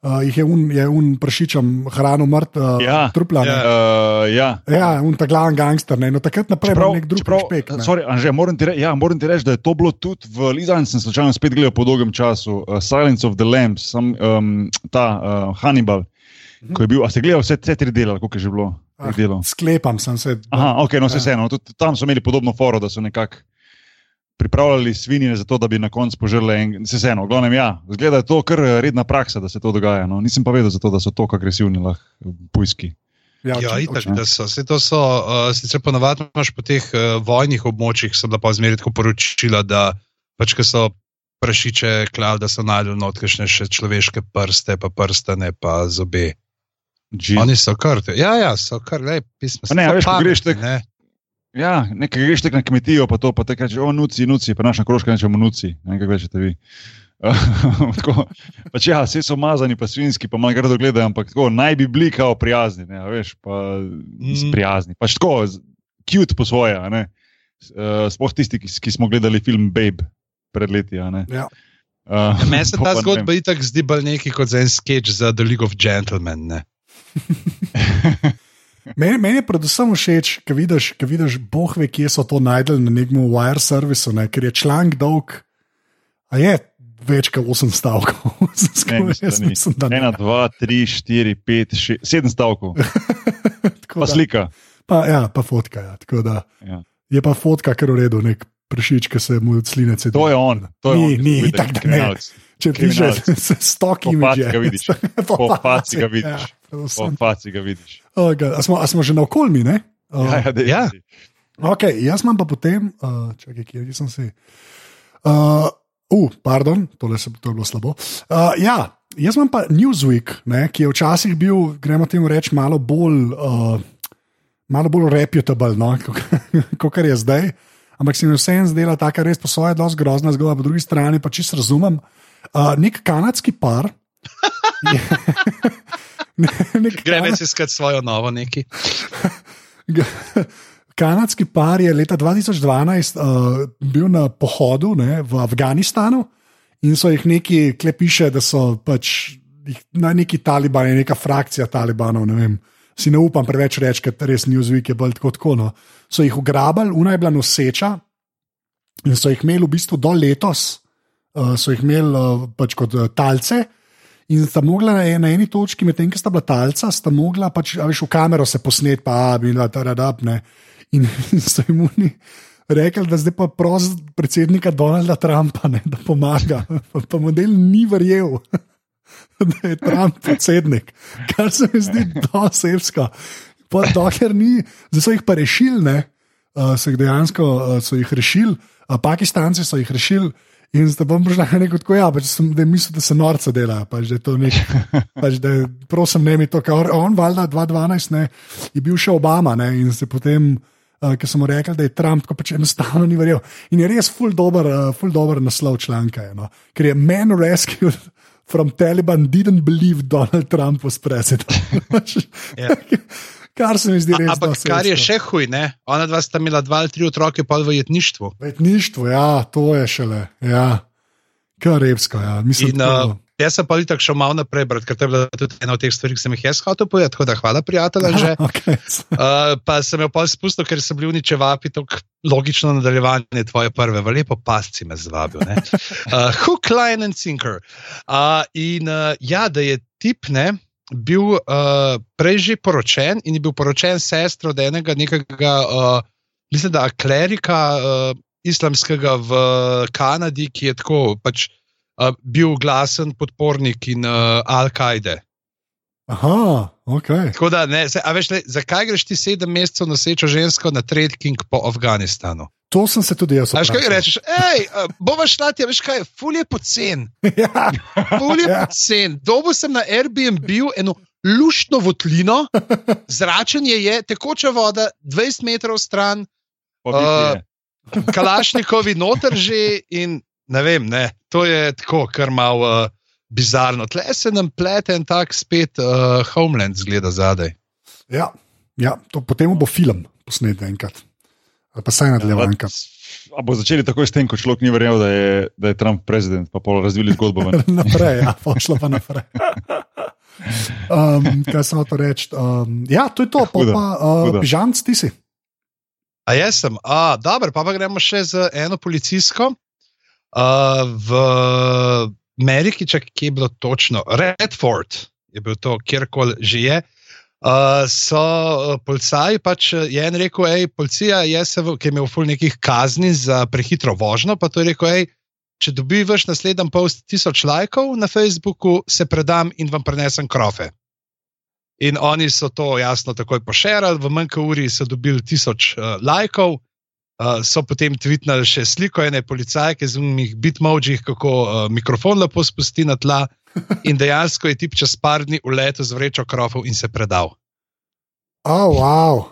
uh, jih je un, je un prašičem hrano mrt, uh, Ja. trupla. Ja. Ja. uh, ja. Ja, un ta glaven gangster, ne, no takrat naprej pa nek drug špek. ne. sorry, Anže, moram, ti re, ja, moram ti reči, da je to bilo tudi v Lizanju, sem slučajno spet gledal po dolgem času, uh, Silence of the Lambs, sam, um, ta uh, Hannibal, Mhm. ko je bil, a ste gledali vse te tri dele, koliko je že bilo? Ah? Sklepam sem se. Aha, ok, no se Ja. vseeno. Tudi tam so imeli podobno foro, da so nekako pripravljali svinje za to, da bi na koncu požrli en. Se vseeno, glavnem, ja, zgleda, da je to kar eh, redna praksa, da se to dogaja. No. Nisem pa vedel, zato, da so tako agresivni lahko eh, pujski. Ja, Ja, itak, da so. Saj to so uh, sicer ponavadi imaš po teh uh, vojnih območjih, so da pa zmeraj tako poročila, da pač, ko so prašiče klav, da so najdel notkešne še človeške prste, pa prstane, pa zobe. Jeez. Oni so kar, ja, ja, so kar, le, pismo. Pa ne, veš, ko greš ne. Ja, nekaj greš tek na kmetijo, pa to, pa te kaže, o, nuci, nuci, pa naša krožka rečemo nuci, ne vem, kako rečete vi. tako, pač ja, vsi so mazani, pa svinski, pa malo grdo gledajo, ampak tako naj bi bili kao prijazni, ne, a veš, pa mm. Prijazni. Pač tako, cute po svoje, a ne. Uh, Sploh tisti, ki, ki smo gledali film Babe pred leti. a ne. Ja. Uh, Meni se ta zgodba itak zdi bolj neki kot za en sketch za The League of Gentlemen. Meni, meni je predvsem všeč, ko vidiš, ko vidiš, boh ve, kje so to najdel na nekem wire servisu, ne, ker je članek dolg. A je več kot 8 stavkov. Mislim, Jaz da ni. mislim, da ne. Ena, dva, tri, štiri, pet, šest, sedem stavkov, Tako pa da- slika. Pa, ja, pa fotka. Ja, tako da Ja. je pa fotka, kar v redu, nek prešič, ki se mu od sline cedi. To je on. To je Ni, on, ni, ki itak, da ne. Če pišeš, kriminalec. se stok Po imidž. faci ga vidiš. Po faci ga vidiš. Faci ga. Oh, a, smo, a smo že na okolmi, ne? Oh, Ja, ja, Ja. Okay, jaz imam pa potem, uh, čakaj, kje sem si. Uh, uh, pardon, tole se, to je bilo slabo. Uh, ja, jaz imam pa Newsweek, ne, ki je včasih bil, gremo temu reči, malo bolj, uh, malo bolj reputable, no, kot je zdaj. Ampak se mi vseeno zdela ta, kar res po svoje, zelo grozna zgodba, po drugi strani pa čisto razumem. Uh, nek kanadski par. Gremo si iskati svojo novo neki. Kanadski par je leta 2012 uh, bil na pohodu ne, v Afganistanu in so jih neki, kle piše, da so pač na neki talibani, neka frakcija talibanov. Ne vem, si ne upam preveč reči, ker res Newsweek je bolj tako. tako no. So jih ugrabili, una je bila noseča in so jih imeli v bistvu do letos, uh, so jih imeli uh, pač kot uh, talce. In sta mogla na, na eni točki, medtem ko sta bila talca, sta mogla pač, veš, v kamero se posnet, pa bi bila ta radapne. In, in so jim oni rekli, da zdaj pa prosim predsednika Donalda Trumpa, ne, da pomaga. Pa, pa model ni verjel, da je Trump predsednik, kar se mi zdi dosebsko. Dokler ni, zdaj so jih pa rešili, ne, uh, so jih dejansko uh, so jih rešili, uh, Pakistanci so jih rešili. In zdaj bom prišel na neko tako, ja, pač sem, da mislim, da se norce dela, pač, da je to nekaj. Pač, da, prosim, ne mi to, kar on, valjda, 2012, ne, je bil še Obama, ne, in se potem, uh, ker sem mu rekel, da je Trump, tako pač enostavno ni verjel. In je res full dober, uh, full dober naslov članka, je, no, ker je Man Rescued from Taliban didn't believe Donald Trump was president. yeah. Kar se mi zdi res. Ampak kar je še huj, ne? Ona dva sta imela dva ali tri otroke, pa v jetništvu. Jetništvo, ja, to je šele. Ja. Kar repsko, ja. Mislim, In, uh, jaz sem pa tudi tako šel malo naprej, brat, ker to je bila tudi ena od teh stvari, ki sem jih jaz hotel povedati. Tako da hvala, prijatelj. okay. uh, pa sem jo pa spustil, ker so bili uničevapi, tako logično nadaljevanje tvoje prve, v lepo pasci me zvabil. uh, hook, line and sinker. Uh, in uh, ja, da je tip, ne bil uh, prej že poročen in je bil poročen s sestro enega nekega, uh, mislim, da klerika uh, islamskega v Kanadi, ki je tako pač uh, bil glasen podpornik in uh, Al-Kaide. Aha, ok. Tako da, ne, se, veš, le, zakaj greš ti sedem mesecev nosečo žensko na trekking po Afganistanu? To sem se tudi jaz vprašal. Kaj rečeš? Hej, bova šla ti, veš kaj, ful je pocen. ja. Ful je ja. pocen. Dobo sem na Airbnb eno luštno votlino, zračenje je, tekoča voda, 20 metrov stran, uh, kalašnikovi noter že in ne vem, ne, to je tako, kar malo uh, bizarno. Tle se nam plete en tak spet uh, Homeland zgleda zadaj. Ja, ja to, potem bo film posnet enkrat pa saj nadaljevanka. A bo začeli tako s tem, ko človek ni verjel, da je, da je Trump predsednik, pa pol razvili zgodbo. naprej, ja, pošlo pa naprej. um, kaj sem hotel reči? Um, ja, to je to, pa, pa uh, pižamc ti si. A jaz sem, a dobro, pa, pa gremo še z eno policijsko. Uh, v Ameriki, če kje je bilo točno, Redford je bil to, kjerkoli že je. Uh, so uh, policaji, pač je en rekel, hej, policija se, ki je imel ful nekih kazni za prehitro vožnjo, pa to je rekel, hej, če dobiš naslednji post tisoč lajkov na Facebooku, se predam in vam prenesem krofe. In oni so to jasno takoj pošerali, v manjka uri so dobili tisoč uh, lajkov, uh, so potem tvitnili še sliko ene policajke z umih bitmojih, kako uh, mikrofon lepo spusti na tla. In dejansko je tip čez par dni uletel z vrečo krofov in se predal. Oh, wow.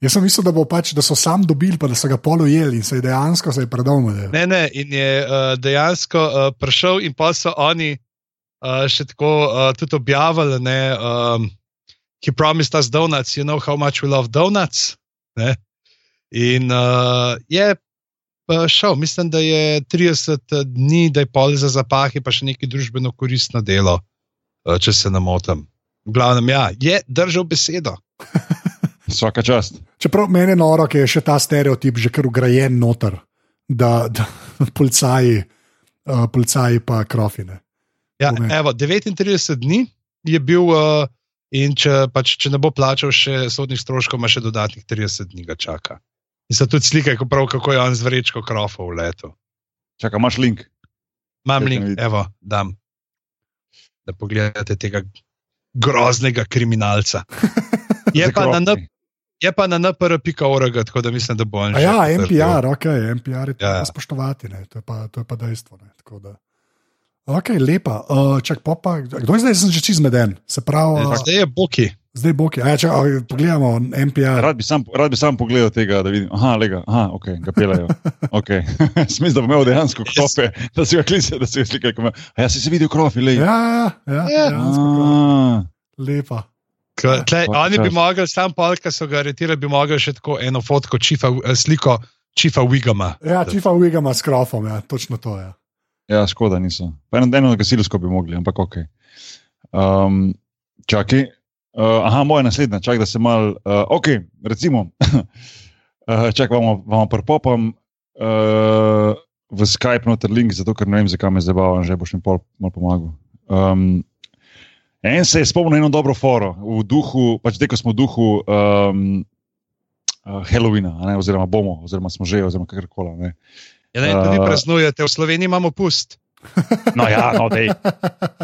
Jaz sem mislil, da, pač, da so sam dobili, pa da so ga polujeli in se je dejansko se je predal. Ne, ne, in je uh, dejansko uh, prišel, in pa so oni uh, še tako uh, tudi objavili. Ne, um, He promised us donuts, you know how much we love donuts. Ne? In uh, je šel. Mislim, da je 30 eh, dni, da je pol za zapahi, pa še neki družbeno koristno delo, eh, če se ne motim. V glavnem, ja, je držal besedo. Vsaka čast. Čeprav meni je noro, ker je še ta stereotip že kar ugrajen noter, da, da policaji, uh, policaji pa krofine. Ja, evo, 39 dni je bil, uh, in če, pač, če ne bo plačal še sodnih stroškov, ima še dodatnih 30 dni ga čaka. In so tudi slike, kako, prav, kako je on z vrečko krofov v letu. Čakaj, imaš link? Imam link, evo, dam. Da pogledate tega groznega kriminalca. Je pa na, Je pa na npr.org, tako da mislim, da bo on. Ja. NPR, ok, NPR je treba Ja. spoštovati, ne, to, je pa, to je pa dejstvo. Ne, tako da. Ok, lepa. Uh, čak, pa, pa, kdo je zdaj, sem že čez meden, se pravi, uh, Zdaj je Boki. Zdaj Boki. A Ja, a, pogledamo NPR. Rad bi, sam, rad bi sam pogledal tega, da vidim. Aha, lega, aha, ok, ga pelejo. Okay. Smisel, da bo imel dejansko klope, da si ga klical, da si ga ima- A ja, si se videl krofi, le. Ja, ja, ja, Ja. dejansko, prav. lepa. K- Tlej, Pa, oni bi mogli, sam pol, ki so ga aretirali, bi mogli še tako eno fotko, čifa, eh, sliko Čifa Wigama. Ja, Čifa Wigama s krofom, ja, točno to je. Ja, škoda niso. Pa eno, eno gasilsko bi mogli, ampak ok. Um, čakaj. Uh, aha, moja naslednja, čakaj, da se mal. Uh, ok, recimo. uh, čakaj, vam, vam prepopam uh, v Skype noter link, zato ker ne vem, zakaj me zabavam, že boš mi pol mal pomagal. Um, en se je spomnil eno dobro foro, v duhu, pač te, ko smo v duhu um, uh, Halloweena, ne, oziroma bomo, oziroma smo že, oziroma kakorkoli. Ja, ne, tudi praznujete, v Sloveniji imamo pust. No, ja, no, dej.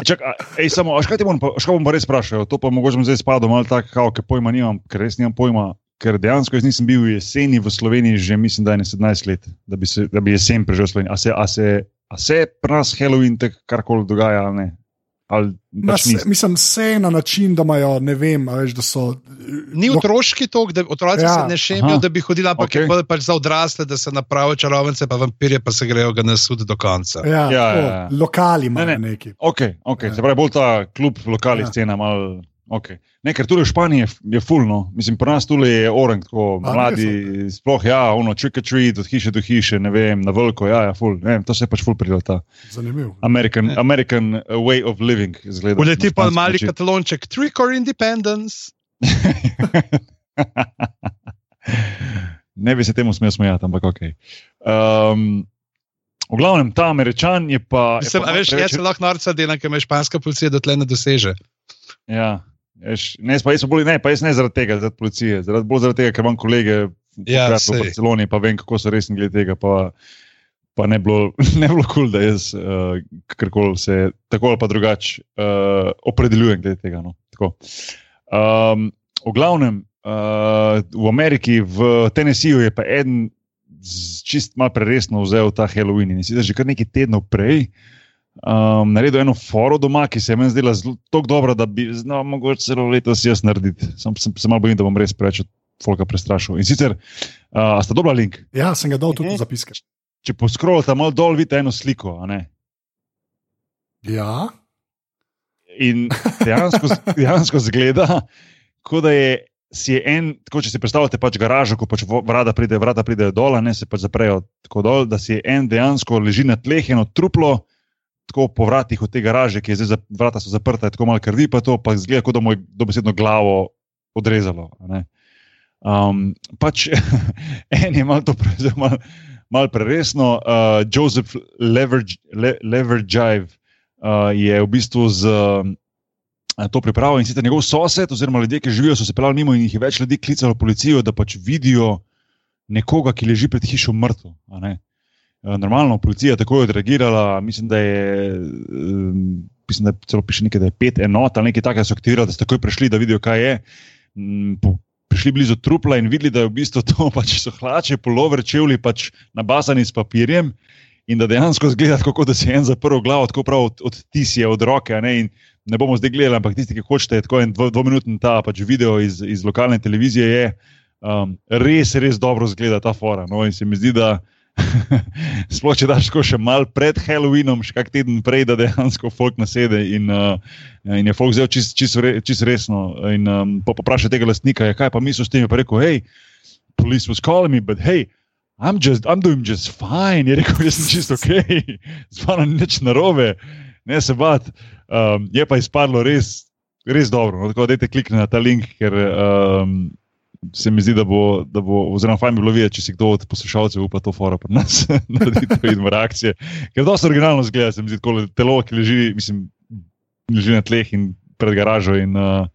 Čak, ej, samo, škaj ti bom, škaj bom pa res vprašal? To pa mogoče bom zdaj spadal malo tako, kao, ker pojma nimam, ker res nimam pojma. Ker dejansko jaz nisem bil jeseni v Sloveniji že mislim, da je ne 17 let, da bi, se, da bi jesen preživel v Sloveniji. A se, a se, a se pri nas Halloween tako karkoli dogaja ne? Ali Na, pač se, mislim, vse na način, da imajo, ne vem, a veš, da so. Ni otroški tok, da otroci Ja. se ne šemijo, da bi hodili, ampak okay. je pač za odrasle, da se napravijo čarovnice, pa vampirje pa se grejo ga na sud do konca. Ja, Ja, ja, ja. Lokali imajo Ne, ne, ne. neki. Ok, okay. Ja. se pravi, bolj ta klub, lokalna Ja. scena. Mal, okay. Ne, ker tudi v Španiji je, je fulno, mislim, pri nas tudi je orang, tako A, mladi, sploh ja, ono, trick or treat, od hiše do hiše, ne vem, na veliko, ja, ja ful, ne vem, to se je pač ful prijel, ta Zanimivo. American, Ne. American uh, way of living, zgleda. Uleti na pa mali način. katalonček, trick or independence. ne bi se temu smel smejati, ampak ok. Um, v glavnem, ta američan je pa. je Mislim, pa a veš, preveč- jaz se lahko norca delam, ker me španska policija dotle ne doseže. Ja, veš, ne, pa, jaz bolj, ne, pa jaz ne zaradi tega, zaradi policije, zaradi, bolj zaradi tega, ker imam kolege Ja, v. Barceloni, pa vem, kako so resni glede tega. Pa, pa ne bilo kul, cool, da jaz uh, karkoli se tako ali pa drugače uh, opredeljujem glede tega. No. Tako. Um, v glavnem, uh, v Ameriki, v Tennesseeju je pa en čist malo preresno vzel ta Halloween in sicer že kar nekaj tednov prej. Um, naredil eno foro doma, ki se je meni zdela zelo tako dobra, da bi znal mogoče celo letos jaz narediti. Sam se, se malo bojim, da bom res preveč folka prestrašil. In sicer, uh, a sta dobra link? Ja, sem ga dal tudi Mhm. v zapiske. Če poskrolite malo dol, vidite eno sliko. a ne? Ja, In dejansko, dejansko zgleda, kot da je. Si je en, tako če si predstavljate pač garažo, ko pač vrata pride, pridejo dol, a ne se pač zaprejo tako dol, da si en dejansko leži na tleh, eno truplo, tako po vratih od te garaže, ki je zdaj, za- vrata so zaprta, tako malo krvi, pa to pa zgleda, kot da mu je dobesedno glavo odrezalo. Um, pač en je malo to prevzel, malo mal preresno. Uh, Joseph Leverage, Le, Leverage uh, je v bistvu z uh, to pripravo in sicer njegov sosed, oziroma ljudje, ki živijo, so se pelali mimo in jih je več ljudi klicalo policijo, da pač vidijo nekoga, ki leži pred hišo mrtev. Uh, Normalno, policija je takoj odreagirala, mislim, da je, mislim, da je celo piše nekaj, da je pet enot ali nekaj takega, so aktivirali, da so takoj prišli, da vidijo, kaj je. Mm, po- Prišli blizu trupla in videli, da je v bistvu to pač so hlače, polover, čevlji, pač nabasani s papirjem. In da dejansko zgleda tako, da se je en zaprl glavo, tako prav od, od tisje, od roke. Ne, ne bomo zdaj gledali, ampak tisti, ki hočete, je tako en dvo, dvominutni ta pač video iz, iz lokalne televizije, je um, res, res dobro zgleda ta fora. No? In se mi zdi, da sploh če daš tako še mal pred Halloweenom, še kak teden prej, da dejansko folk nasede in, uh, in je folk vzel čisto čist, re, čist resno. In um, pa popraša tega lastnika, ja, kaj pa misliš s tem, pa rekel, hej, police was calling me, but hey. I'm, just, I'm doing just fine, je rekel, jaz sem čisto ok, z mano ni nič narobe, ne se bat. Um, je pa izpadlo res, res dobro. No, tako da, dajte klikniti na ta link, ker um, se mi zdi, da bo, da bo oziroma fajn bi bilo videti, če si kdo od poslušalcev upa to fora pri nas da vidimo reakcije. Ker dosta originalno zgleda, se mi zdi, tako telo, ki leži, mislim, leži na tleh in pred garažo. In, uh,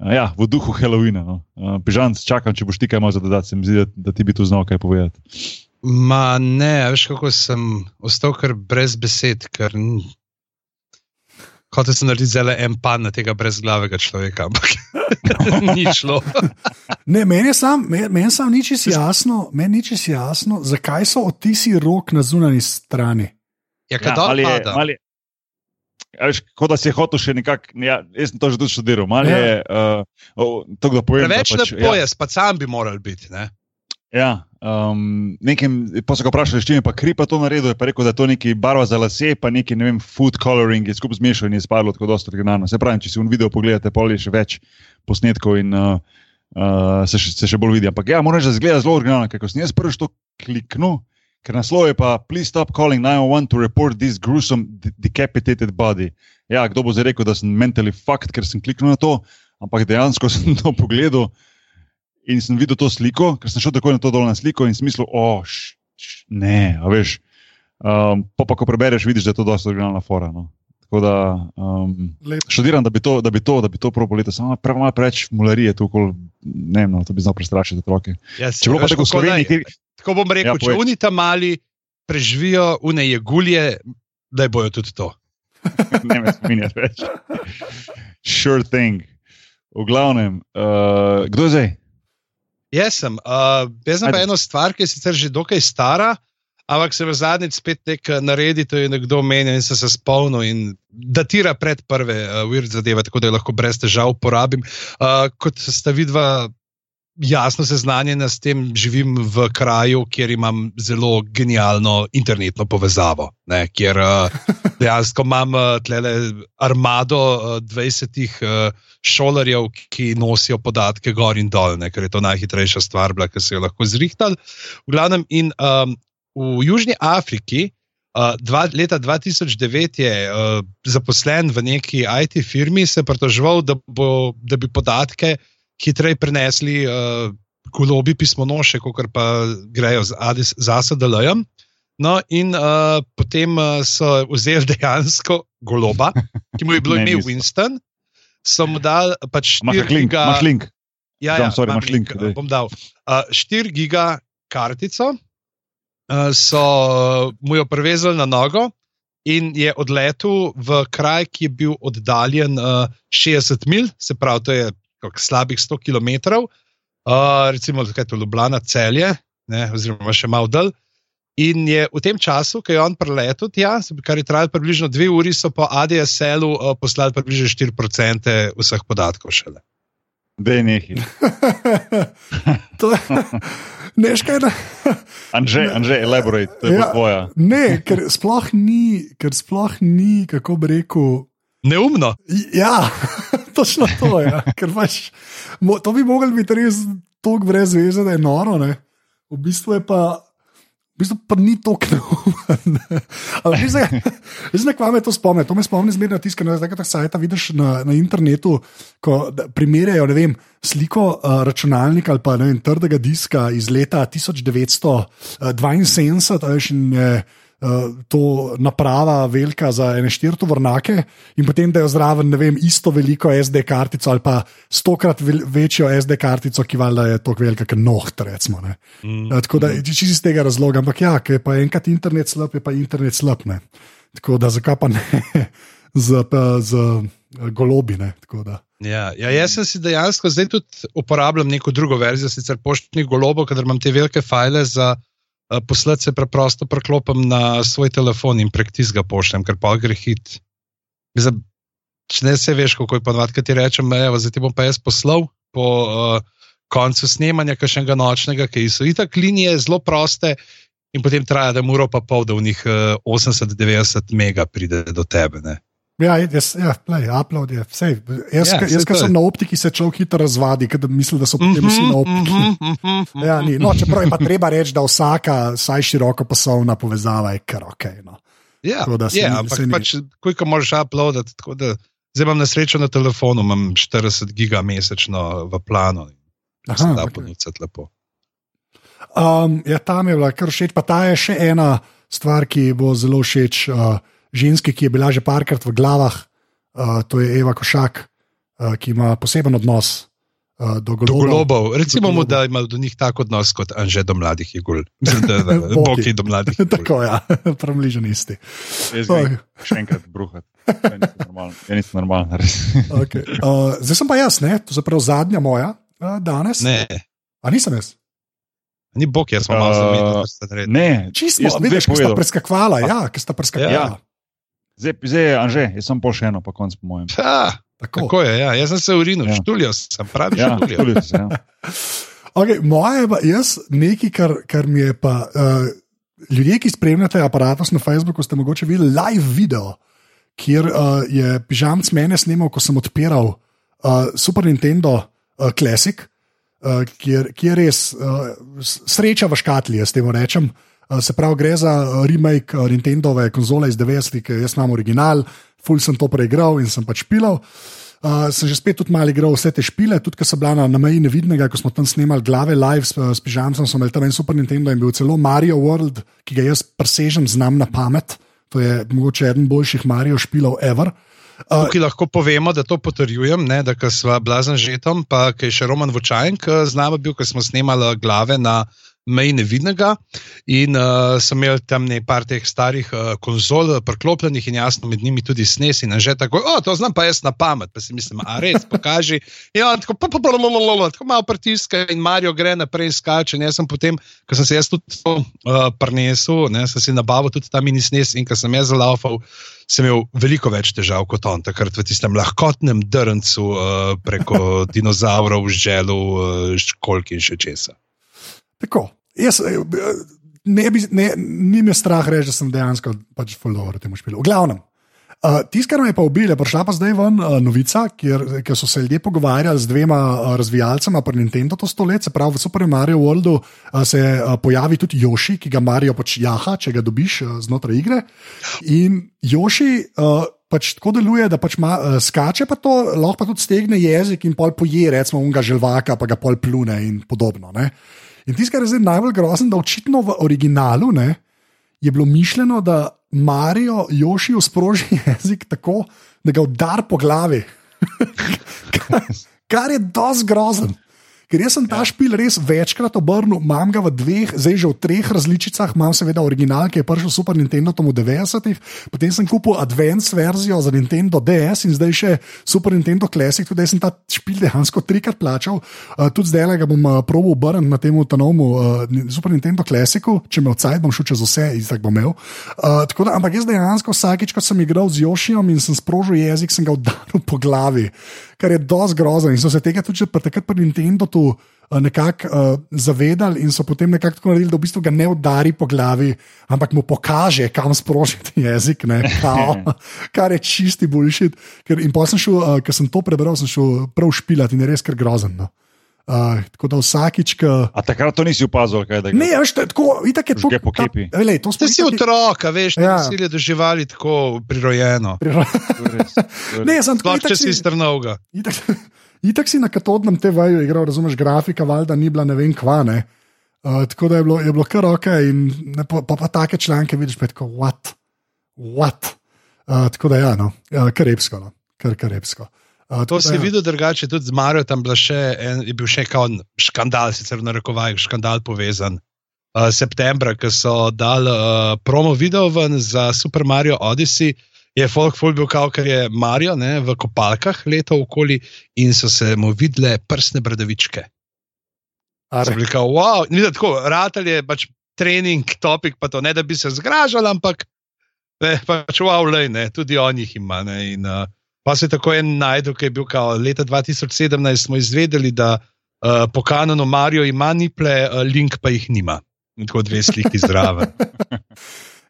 Ja, v duhu Halloweena. No. Uh, Bežan, čakam, če boš ti kaj malo za dodati. Se mi zdi, da, da ti bi tu znal kaj povedati. Ma ne, veš kako sem ostal kar brez besed, ker Hotel sem narediti zelo en pan na tega brezglavega človeka, ampak ni šlo. Ne, meni je sam, meni, meni sam ni čisto jasno, meni ni čisto jasno, zakaj so odtisi rok na zunanji strani. Ja, Ja, ali je- pada? ali je- a veš, Kot da si je hotel še nekako, ja, jaz sem to že tudi študiral. Malo Ja. je, uh, oh, to, da povem. Preveč pač, lepo ja, je, pa sam bi moral biti. Ne? Ja, um, nekem, pa so ga vprašali, čim je pa kri pa to naredil. Pa rekel, da je to neki barva za lase, pa neki ne vem, food coloring je skupaj zmešal in je spadlo tako dosta originalno. Se pravi, če si v video pogledate, pol je še več posnetkov in uh, uh, se, še- se še bolj vidi. Ampak ja, moram reči, da zgleda zelo originalno, ker sem jaz prvič to kliknil. Ker naslov je pa, please stop calling 911 to report this gruesome de- decapitated body. Ja, kdo bo zdaj rekel, da sem mentally fucked, ker sem kliknil na to, ampak dejansko sem to pogledal in sem videl to sliko, ker sem šel tako na to dol na sliko in sem mislil, oh, š, š, ne, a veš. Um, pa, pa ko prebereš, vidiš, da je to dosta originalna fora. No. Tako da um, študiram, da bi to, da bi to, da bi to prav poletje, samo pre, malo preveč mularije tu okoli, ne vem, no, to bi znal prestrašiti otroke. Ja, Če bilo pa tako v Sloveniji, kjer, Tako bom rekel, Ja, če povej. unita mali preživijo, une je gulje, da bojo tudi to. ne me spominjati več. Sure thing. V glavnem, uh, kdo je zdaj? Jaz sem. Uh, jaz sem pa eno stvar, ki je sicer že dokaj stara, ampak se v zadnjič spet nek eh, naredi, to je nekdo omenil in sem se spomnil in datira pred prve uh, weird zadeve, tako da jo lahko brez težav uporabim. Uh, kot sta vidva jasno seznanjena s tem, živim v kraju, kjer imam zelo genialno internetno povezavo, ne, kjer uh, dejansko imam uh, tlele armado uh, 20 uh, šolarjev, ki nosijo podatke gor in dol, ne, ker je to najhitrejša stvar, bila, ki se je lahko zrihtali. V glavnem, in um, v Južni Afriki. Uh, dva, leta 2009 je uh, zaposlen v neki IT firmi, se pritoževal, da, bo, da bi podatke hitreje prenesli uh, golobi pismonoše, kot pa grejo z, ADIS z ASDL-jem. No, in uh, potem uh, so vzeli dejansko goloba, ki mu je bilo ime. Winston, so mu dali pač Imaš 4 link, giga. imaš link. Ja, ja, sorry, imaš link, daj. bom dal. Uh, 4 giga kartico uh, so uh, mu jo prevezali na nogo in je odletel v kraj, ki je bil oddaljen uh, 60 mil, se pravi, to je slabih 100 km, uh, recimo kaj je to Ljubljana, celje, ne, oziroma še malo dal. In je v tem času, ko je on preletel tja, kar je trajalo približno dve uri, so po ADSL-u uh, poslali približno 4% vseh podatkov šele. Je neki. to je, neš kaj, da, Anže, Anže, elaborate, to je ja. tvoja. ne, ker sploh ni, ker sploh ni, kako bi rekel. Neumno. Ja, točno to je. Ker pač, mo, to bi mogli biti res tako brez veze, da je noro. Ne? V bistvu je pa. V bistvu pa ni to na kva me to spomni? To me spomni zmerno tiskano, zdaj tako sajta vidiš na, na internetu, ko da primerjajo ne vem, sliko uh, računalnika ali pa ne vem, trdega diska iz leta 1972, a veš, in je uh, to naprava velika za ene štiri tovornake, in potem da jo zraven, ne vem, isto veliko SD kartico ali pa stokrat večjo SD kartico, ki valjda je tako velika, kot noht, recimo. Ne. Mm. Ja, Tako da čisto iz tega razloga, ampak ja, ker je pa enkrat internet slab, je pa internet slab. Ne. Tako da zakaj pa ne z, z eh, golobi. Ne. Tako da. Ja, ja, jaz sem si dejansko zdaj tudi uporabljam neko drugo verzijo, sicer poštnih golobov, ker imam te velike file za poslati, se preprosto preklopim na svoj telefon in prek tistega pošljem, ker pa gre hit. Mislim, če ne se veš, kako je ponovadi, kaj ti rečem, evo, zdaj ti bom pa jaz poslal po uh, koncu snemanja kakšnega nočnega, ki so itak linije zelo proste. In potem traja, da mora pa pol, da v njih uh, 80-90 mega pride do tebe. Ne? Ja, jaz, ja, play, upload je vse. Jaz, Ja, ja, saj jaz je. sem na optiki, se človek hitro razvadi, ker misli, da so potem vsi na optiki. mhm, mhm, Ja, ni. no, čeprav je pa treba reči, da vsaka, vsaj široko poslovna povezava je kar ok. No. Ja, Tako da se ni- ampak se pač, koliko moraš uploadati. da Zdaj imam na srečo na telefonu, imam 40 giga mesečno v planu. Aha, Se da okej. ponucati lepo. Um, ja, tam je bila kar všeč. Pa ta je še ena stvar, ki bo zelo všeč uh, ženski, ki je bila že parkrat v glavah. Uh, to je Eva Košak, uh, ki ima poseben odnos uh, do Do golobov. golobov. Recimo mu, golobov. da ima do njih tako odnos kot Anže do mladih igul. Da- da- Boki. Do mladih igul. Tako, ja, premližen isti. Jaz grem še enkrat bruhati. Ja, normalni, ja, niste normalni, res. Okay. Uh, zdaj sem pa jaz, ne? to je prav zadnja moja uh, danes. Ne, A nisem jaz? ni Bog, jaz sem malo Uh, zamenjal, ste naredili. Ne, Čisto, vidiš, ki sta preskakvala, ja, ki sta preskakvala. Ja. Zdaj, zdaj Anže, jaz sem pol še eno, pa konc po mojem. Ha, Tako. tako je, ja. jaz sem se urinil, Ja. ja. štulijo sem, pravi Ja, štulijo. tulite se, ja. Okay, moje je pa jaz nekaj, kar, kar mi je pa. Uh, ljudje, ki spremljate aparatus na Facebooku, ste mogoče videli live video, kjer uh, je pižamc mene snimal, ko sem odpiral uh, Super Nintendo uh, Classic, uh, kjer, kjer je res uh, sreča v škatli, jaz temu rečem. Uh, se pravi, gre za uh, remake uh, Nintendove konzole iz 90-ih, ki jaz imam original, ful sem to preigral in sem pač pilal. Uh, sem že spet tudi malo igral vse te špile, tudi ko so bila na, na meji nevidnega, ko smo tam snemali glave live s, s pižamcem, smo imeli tam en Super Nintendo in bil celo Mario World, ki ga jaz presežem, znam na pamet. To je mogoče eden boljših Mario špilov ever. Uh, Tukaj lahko povemo, da to potrjujem, ne, da sva blazen žetom, pa ki je še Roman Vočajn z nami bil, ko smo snemali glave na meji nevidnega in uh, sem imel tam nekaj teh starih uh, konzol priklopljenih in jasno med njimi tudi snes in že tako, o, to znam pa jaz na pamet, pa si mislim, a res, pokaži. Ja, tako, pa, pa, pa, pa, pa, pa, tako malo pritiska in Mario gre naprej in skače. In jaz sem potem, ko sem se jaz tudi to uh, prinesel, ne, sem si nabavil tudi ta mini snes in ko sem jaz zalaufal, sem imel veliko več težav kot on, takrat v tistem lahkotnem drncu uh, preko dinozavrov, želu, uh, školki in še česa. Tako. Jaz, eh, ne bi, ne, ni me strah reči, da sem dejansko pač fuldoor v tem špilu. V glavnem. Uh, Tisto, kar me je pa ubilo, prišla pa zdaj ven uh, novica, kjer, kjer so se ljudje pogovarjali z dvema uh, razvijalcema pri Nintendo to stoletje, se pravi v Super Mario Worldu uh, se uh, pojavi tudi Yoshi, ki ga Mario pač jaha, če ga dobiš uh, znotraj igre. In Yoshi uh, pač tako deluje, da pač ma, uh, skače, pa to lahko pa tudi stegne jezik in pol poje, recimo, unga želvaka, pa ga pol plune in podobno. Ne? In tisto, kar je zdaj najbolj grozno, da očitno v originalu ne, je bilo mišljeno, da Marijo Jošijo sproži jezik tako, da ga udar po glavi. kar, kar je dosti grozen. Ker jaz sem ta ja. špil res večkrat obrnil, imam ga v dveh, zdaj že v treh različicah, imam seveda original, ki je prišel Super Nintendo v 90-ih, potem sem kupil Advanced verzijo za Nintendo DS in zdaj še Super Nintendo Classic, tudi sem ta špil dejansko trikrat plačal, uh, tudi zdaj ga bom uh, probil obrniti na tem avtonomu uh, Super Nintendo Classicu, če me odsaj bom šel čez vse in tako bom imel. Uh, da, ampak jaz dejansko vsakič, ko sem igral z Jošijem in sem sprožil jezik, sem ga udaril po glavi kar je dosti grozno. In so se tega tudi takrat pri Nintendo tu uh, nekako uh, zavedali in so potem nekako tako naredili, da v bistvu ga ne udari po glavi, ampak mu pokaže, kam sprožiti jezik, ne, kao, kar je čisti bullshit. Ker, in pa sem šel, uh, ker sem to prebral, sem šel prav špilati in je res kar grozen. No. Uh, tako da vsakič, ko. A takrat to nisi opazil, kaj da je? Ne, veš, tako, itak je to. Po kepi. ta- Lej, to smo Ste si itak- otrok, a veš, Ja. ja. nasilje do živali tako prirojeno. Ne, sem tako. Sploh itak če si strnovga. Itak, itak si na katodnem TV-ju igral, razumeš, grafika, valjda ni bila ne vem kva. Ne? Uh, tako da je bilo, je bilo kar ok, in ne, pa, pa, pa take članke vidiš, pa je tako, what, what. Uh, tako da ja, no, uh, kar repsko, no. kar, kar repsko. Uh, To si ja. videl drugače, tudi z Marijo tam bila še en, je bil še kao škandal, sicer v narekovajih škandal povezan. Uh, septembra, ko so dali uh, promo video ven za Super Mario Odyssey, je folk full bil kao, ker je Mario ne, v kopalkah letel okoli in so se mu videle prsne bradavičke. Kao, wow, in videti, tako, ratelj je pač trening, topik, pa to ne da bi se zgražali, ampak ne, pač wow, lej, ne, tudi on jih ima. Ne, in, uh, pa se je tako en najdel, ki je bil kao, leta 2017, smo izvedeli, da uh, po kanonu Mario ima niple, uh, Link pa jih nima. In tako dve sliki zraven.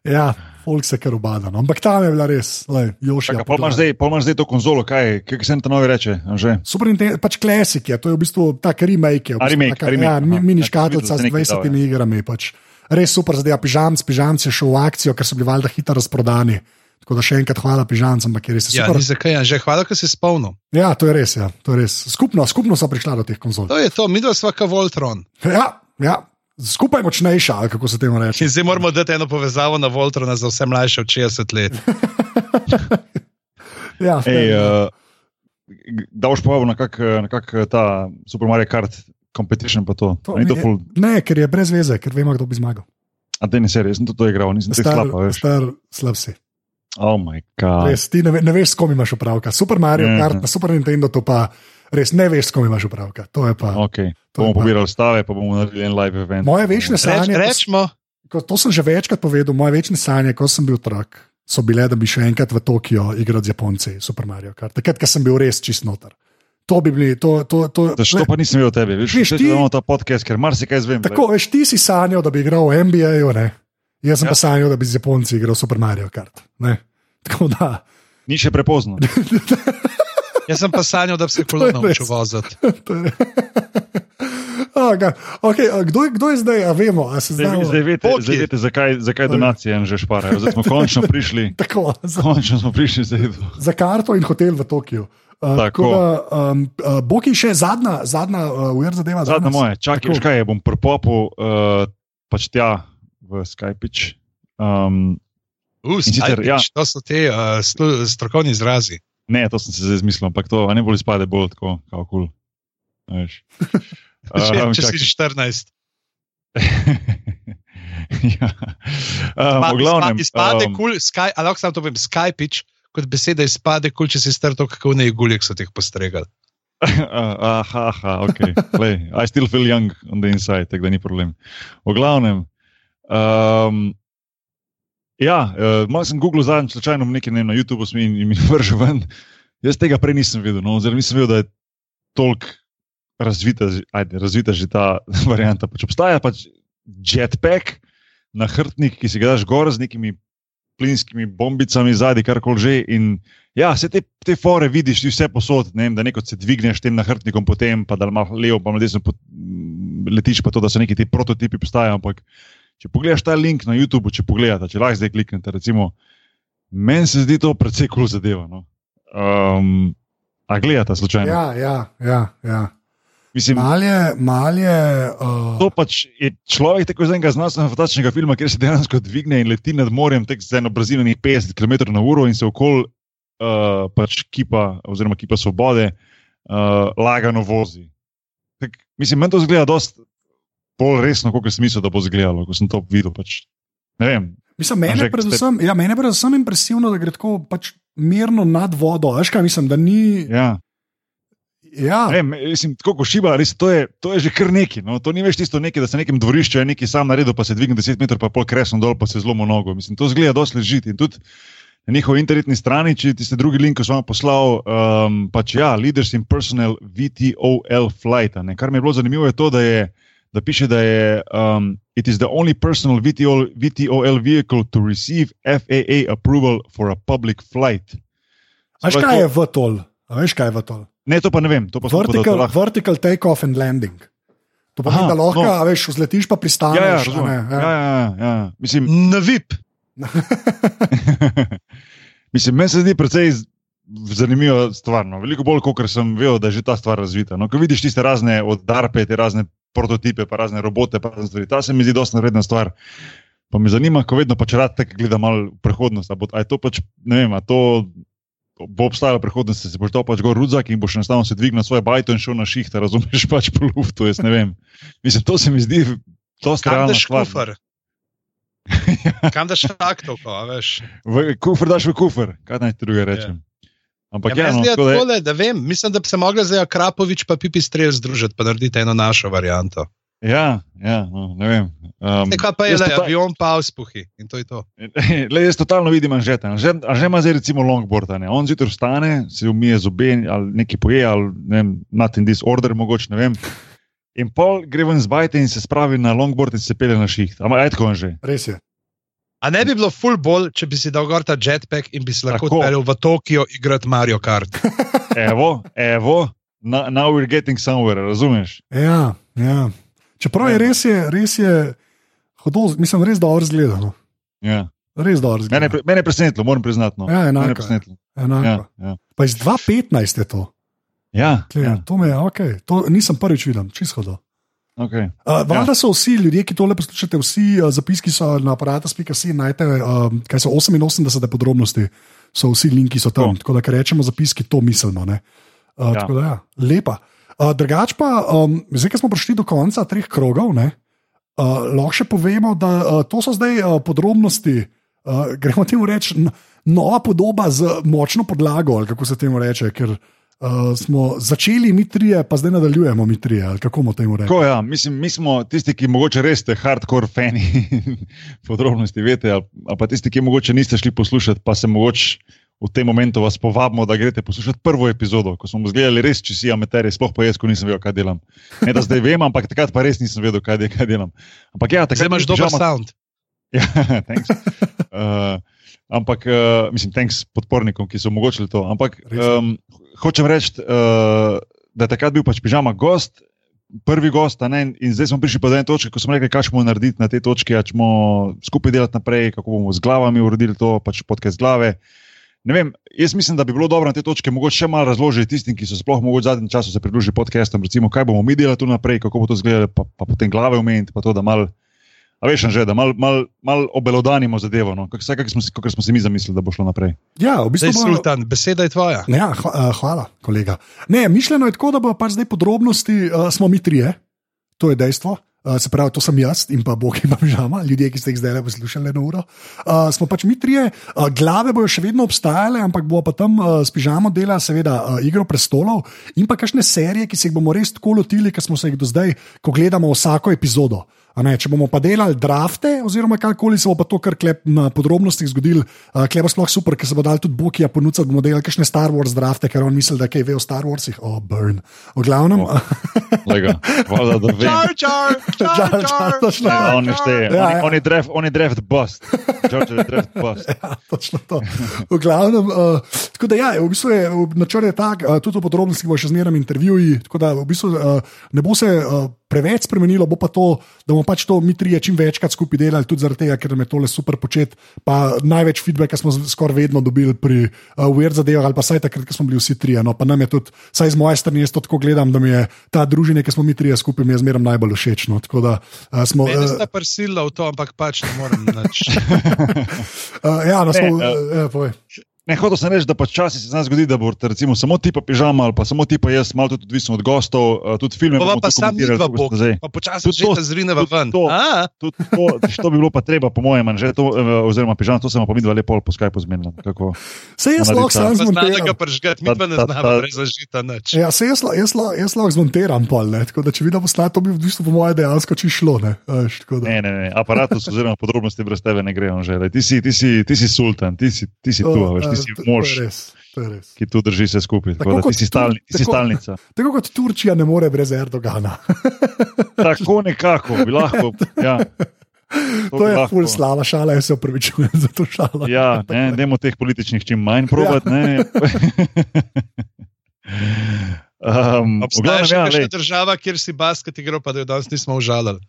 Ja, folk se kar obada. No. Ampak tam je bila res. Čakaj, pol imaš zdaj, zdaj to konzolo, kaj, kaj se jim ta novi reče? Anže? Super Nintendo, pač klasik je, to je v bistvu tak remake. Je, v A, bistvu remake, taka, remake, ja, aha. mini Ja, škatlica z sem videl, da si nekaj 20 dal, igrami. Pač. Res super, zdaj pižamc, pižamc je šel v akcijo, ker so bili valjda hitro razprodani. Tako da še enkrat hvala pižamcem, ampak je res Ja, super. zakaj, že hvala, da si spomnil. Ja, to je res. Ja, to je res. Skupno, skupno so prišla do teh konzol. To je to, mi dva sva kao Voltron. Ja, ja, skupaj močnejša, ali kako se temu reče. In zdaj moramo dati eno povezavo na Voltrona za vse mlajše od 60 let. Ja, Ej, uh, daš povabo na kak, na kak eh, ta Super Mario Kart competition pa to. To A ni to mi je- ful, Ne, ker je brez veze, ker vemo, kdo bi zmagal. a te ne serije, sem tudi to igral, nisem slapa, veš. star slab si. Oh moj god. Res, ti ne, ve, ne veš, s kom imaš opravka. Super Mario Ja. Kart, pa Super Nintendo, to pa res ne veš, s kom imaš opravka. To je pa. Ok, To bomo pobirali stave, pa bomo naredili en live event. Moje večne Reč, sanje, ko s- rečemo, ko, to sem že večkrat povedal, moje večne sanje, ko sem bil otrok, so bile, da bi še enkrat v Tokio igral z Japonci Super Mario Kart. Takrat, ko sem bil res čist noter. To bi bili, to, to, to, Da, to pa nisem o tebi, veš, Veš, ti- ti imamo ta podcast, ker marsikaj zvem. Tako, veš, ti si sanjal, da bi igral v NBA-ju, ne? Jaz sem Ja. pa sanjal, da bi z Japonci igral Super Mario Kart. Ne? Tako da, Ni še prepozno. jaz sem pa sanjal, da bi se To kolo je naučil voziti. Oh, okay, kdo, kdo je zdaj, a vemo, a se Zdaj, znamo. zdaj veste, zdaj veste zakaj, zakaj donacije že šparajo. Zdaj smo končno prišli, Tako, za, končno smo prišli zdaj za karto in hotel v Tokiu. Uh, Tako. da, um, uh, Boki še zadnja, zadnja uh, ujer zadeva. Zadnja danes? moja, čakaj, Tako. kaj je, bom propopil uh, pač tja v Skypič. Um, Uh, sicer, ja. To so te uh, strokovni izrazi. ne, to sem se zdaj zmislil, ampak to ne bolj izpade bolj tako, kako kul. Cool. Če, Um, če si 14. ja. um, glavnem, izpade um, kul, Sky, ali lahko samo to povem, Skypič, kot beseda izpade kul, če si star to, kako ne gulik so teh postregali. Aha, aha, ok. Lej, I still feel young on the inside, tako da ni problem. V glavnem, um, ja, uh, malo sem Google zadnjič slučajno nekaj ne, na YouTubu sem in, in mi vrže ven. Jaz tega prej nisem videl, no, oziroma nisem vedel, da je toliko razvita, ajde, razvita že ta varianta. Pač obstaja pač jetpack, nahrbtnik, ki si ga daš gor z nekimi plinskimi bombicami zadaj, karkoli že. In ja, vse te, te fore vidiš, ti vse posod, ne vem, da neko se dvigneš tem nahrbtnikom, potem pa da malo levo, pa malo desno pot, letiš, pa to, da so neki ti prototipi postajajo. Ampak če pogledaš ta link na YouTubu, če pogledate, če lahko zdaj kliknete, recimo, meni se zdi to precej kul cool zadeva. No? Um, a gledate slučajno? Ja, ja, ja. ja. Mislim, Malje, malje. Uh, To pač je človek tako iz enega znanstvenega fantastičnega filma, kjer se dejansko dvigne in leti nad morjem, tek z eno brzino nekih 50 km na uro in se okoli uh, pač kipa, oziroma kipa svobode, uh, lagano vozi. Tak, mislim, meni to zgleda dosti bolj resno, kot sem mislil, da bo izgledalo, ko sem to videl. Pač, ne vem. Mislim, mene, Anže, predvsem, ja, mene predvsem impresivno, da gre tako pač mirno nad vodo. Veš kaj mislim, da ni. Ja. Ja, Ne, mislim, tako kot šiba, res, to, je, to je že kar neki. No? To ni več tisto nekaj, da se nekem dvorišču je neki sam naredil, pa se dvigne 10 metrov, pa pol kresno dol, pa se zlomo nogo. Mislim, to zgleda dosti ležiti. In tudi na njihovi internetni strani, če tiste drugi link, ko sem vam poslal, um, pač ja, Leaders in Personal VTOL Flight. Ne? Kar mi je bilo zanimivo, je to, da, je, da piše, da je um, it is the only personal VTOL, VTOL vehicle to receive FAA approval for a public flight. veš kaj je v tol? A Veš kaj je v tol? Ne, to pa ne vem. To pa Vertical, lahko- vertical take-off and landing. To pomeni, da lahko, no. veš, vzletiš pa pristaneš. Ja, ja, razumem. ne, Ja, ja, ja, ja. Mislim, Na VIP. Mislim, meni se zdi precej zanimiva stvar. No. Veliko bolj, kot sem vedel, da je že ta stvar razvita. No, ko vidiš tiste razne od DARPE, te razne prototipe, pa razne robote, pa razne stvari, ta se mi zdi dosti vredna stvar. Pa me zanima, ko vedno pač rad tako gledam malo v prihodnost. A, bo, a je to pač, ne vem, a to bo obstajalo v prihodnosti, se boš dal pač gor rudzak in boš enostavno se dvignil na svoje bajto in šel na šihta, razumeš pač po luftu, jaz ne vem. Mislim, to se mi zdi dosti Kam realna daš stvar. kufr? Kam daš aktovko, a veš? V kufer daš v kufer, kaj naj ti druga rečem. Ampak ja, Ja, no, tako da je- tole, da vem, mislim, da bi se mogla zdaj Krapovič pa Pipi Strel združiti, pa narediti eno našo varianto. ja, ja no, ne vem. Um, Nekaj pa je, jaz le tota- avion pa auspuhi in to je to. Le, jaz totalno vidim Anžeta. Anže, ima zdaj recimo longboard. a ne. On zjutraj vstane, se umije zobe ali nekaj poje, ali ne vem, not in this order, mogoče ne vem. In pol gre ven z bajte in se spravi na longboard in se pele na šiht. Ampak aj tako Anže. Res je. A ne bi bilo full ball, če bi si dal gor ta jetpack in bi se lahko odpeljal v Tokio igrati Mario Kart. Evo, evo, now we're getting somewhere, razumeš? Ja, ja. Čeprav je res, je, res je, hodo, mislim, res dobro zgledano. Ja. Res dobro Mene, je zgledano. pre- mene je presenetilo, moram priznati. No. Ja, Mene je enako. presenetilo. enako. Ja, ja. Pa iz 2015 je to. ja, Tle, ja. To, me, je, okay. to nisem prvič videl, čisto hodo. Okay. Uh, Valjda so vsi ljudje, ki tole poslušate, vsi uh, zapiski so na aparatu.si, najte, um, kaj so 88 podrobnosti, so vsi linki so tam. To. Tako da, ker rečemo zapiski, to miselno. Ne? Uh, Ja. ja. da, ja, lepa. Uh, drugač pa, um, zdaj, ko smo prišli do konca treh krogov, ne, uh, lahko še povemo, da uh, to so zdaj uh, podrobnosti. Uh, gremo temu reči, nova podoba z močno podlago, ali kako se temu reče. Ker, Uh, smo začeli mi trije, pa zdaj nadaljujemo mi trije. ali Kako bomo temu rekli? Ja, mislim, mi smo tisti, ki mogoče res ste hardcore fani podrobnosti, veste, ali, ali pa tisti, ki mogoče niste šli poslušati, pa se mogoče v tem momentu vas povabimo, da greste poslušati prvo epizodo, ko smo gledali res, če si amateri, sploh pa jaz, ko nisem vedel, kaj delam. Ne, da zdaj vem, ampak takrat pa res nisem vedel, kaj, kaj delam. Ampak ja, takrat Zdaj imaš dober pižama- sound. Ja, thanks. Uh, ampak, uh, mislim, thanks podpornikom, ki so omogočili to. Ampak um, hočem reči, uh, da je takrat bil pač pižama gost, prvi gost, ne, in zdaj smo prišli do ene točke, ko smo rekli, kaj bomo narediti na tej točki, ali bomo skupaj delati naprej, kako bomo z glavami uredili to, pač podcast glave. Ne vem, jaz mislim, da bi bilo dobro na tej točki mogoče še malo razložiti tistim, ki so sploh mogoče v zadnjem času se pridružili podcastom, recimo, kaj bomo mi delali tu naprej, kako bo to izgledalo, pa, pa potem glave omeniti, pa to, da mal, a veš, že, da mal, mal, mal obelodanimo zadevo, no, vse, kako smo, kakor smo si mi zamislili, da bo šlo naprej. Ja, v bistvu Zdaj, bomo- Sultan, beseda je tvoja. Ja, hva, uh, hvala, kolega. Ne, mišljeno je tako, da bo pač zdaj podrobnosti, uh, smo mi trije, to je dejstvo. Uh, se pravi, to sem jaz in pa Bog ima žama, ljudje, ki ste jih zdaj le poslušali eno uro. Uh, smo pač mi trije, uh, glave bojo še vedno obstajale, ampak bo pa tam uh, s pižamo dela, seveda, uh, igro prestolov in pa kakšne serije, ki se jih bomo res tako lotili, kot smo se jih do zdaj, ko gledamo vsako epizodo. A Ne, če bomo pa delali drafte, oziroma karkoli, se bo pa to, kar klep na podrobnostih zgodil, uh, klep bo sploh super, ker se bo dal tudi Bokija ponuditi, bomo delali kakšne Star Wars drafte, ker on misli, da kaj ve o Star Warsih. O, oh, burn. V glavnem, O. Lega, hvala, da vem. Čar, čar, Jar, čar, Jar, čar, točno. čar, On ne šteje, Ja, on, ja. on je draft, on je draft bust. George je draft bust. ja, točno to. V glavnem, uh, tako da ja, v bistvu je načrt je tak, uh, tudi v podrobnostih bo še zmeraj intervjuji, tako da v bistvu uh, ne bo se uh, preveč spremenilo, bo pa to, da bomo pač to mi trije čim večkrat skupaj delali, tudi zaradi tega, ker nam je tole super početi. Pa največ feedbacka smo skoraj vedno dobili pri uh, Weird zadevah, ali pa saj takrat, ko smo bili vsi trije. No, pa nam je tudi, saj z moje strani, jaz to tako gledam, da mi je ta družina, ki smo mi trije skupaj, mi je zmeraj najbolj všeč. No, tako da uh, smo. Mene Uh, sta prisila v to, ampak pač ne morem nič. uh, ja, no, smo. Ne, Uh, uh. Ne, hotel sem reči, da včasih se zna zgoditi, da bo recimo, samo ti pa pižama ali pa samo ti pa jaz, malo tudi odvisno od gostov, uh, tudi filme. Pa tudi sam tako kot bog. Pa počasi že ta zrineva tudi ven. to. A, Tudi to, to bi bilo pa treba, po mojem, že to, eh, oziroma pižama, to se pa mi dva lepo po Skypeu zmenila. Kako- Sej jaz lahko sam pa zmontiram. pržgati, mi pa ne znamo brez zažita nič. Ja, se jaz, jaz, jaz lahko zmontiram pol, ne? tako da če vidim poslati, to bi v bistvu po moje dejansko či šlo. Ne? Da- Ne, ne, ne, aparatus oziroma podrobnosti brez tebe ne grejo. Že, ti, si, ti, si, ti si sultan, ti si, ti si tu, veš, ti si to- mož, To je res. To je res. ki tu drži vse skupaj. Tako Tako da si, stalni, ti si tako- stalnica. Tako kot Turčija ne more brez Erdogana. Tako nekako, bi lahko. Ja, To je bi lahko. ful slava šala, jaz se upravičujem za to šalo. Ja, ne, dajmo teh političnih čim manj probati. Ja. Um, Obstaja še ja, kakšna lej, država, kjer si basket igral, pa da jo danes nismo užalili.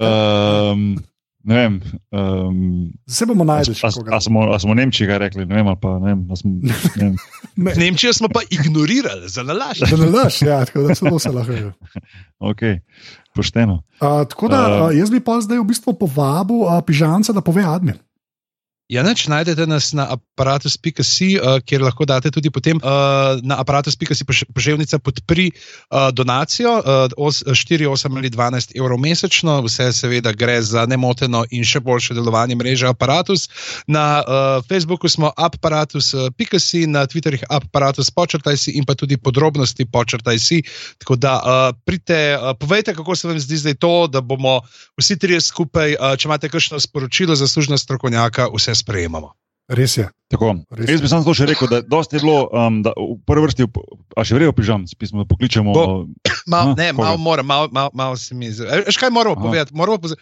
um, ne vem, um, Se bomo a, še a, a, smo, a smo Nemčiji kaj rekli, ne vem, ali pa ne vem. a Smo, ne vem. Ne, Nemčijo smo pa ignorirali, za nalaž. Da ne laž, ja, tako da se to se lahko. že. Okay, pošteno. Uh, tako da Uh, uh, jaz bi pa zdaj v bistvu povabil uh, pižanca, da pove admin. Ja, neč, najdete nas na aparatus.com, uh, kjer lahko date tudi potem uh, na aparatus.com poželjnica podpri uh, donacijo uh, os- 4, 8 ali 12 evrov mesečno. Vse seveda gre za nemoteno in še boljše delovanje mreže aparatus. Na uh, Facebooku smo aparatus.com, na Twitterjih aparatus počrtaj si in pa tudi podrobnosti počrtaj si. Tako da uh, pridite, uh, povejte, kako se vam zdi zdaj to, da bomo vsi trije skupaj, uh, če imate kakšno sporočilo za služna strokovnjaka, vse sprejemamo. Res je. Tako. Res. Jaz bi samo to še rekel, da dosti je bilo, um, da v prvi vrsti, a še vrejo pižam, pismo, da pokličemo. Bo. Aha, Mal, ne, koga? malo moram, malo mal, mal se mi zdi. Veš kaj moramo Aha. povedati? Moramo poz...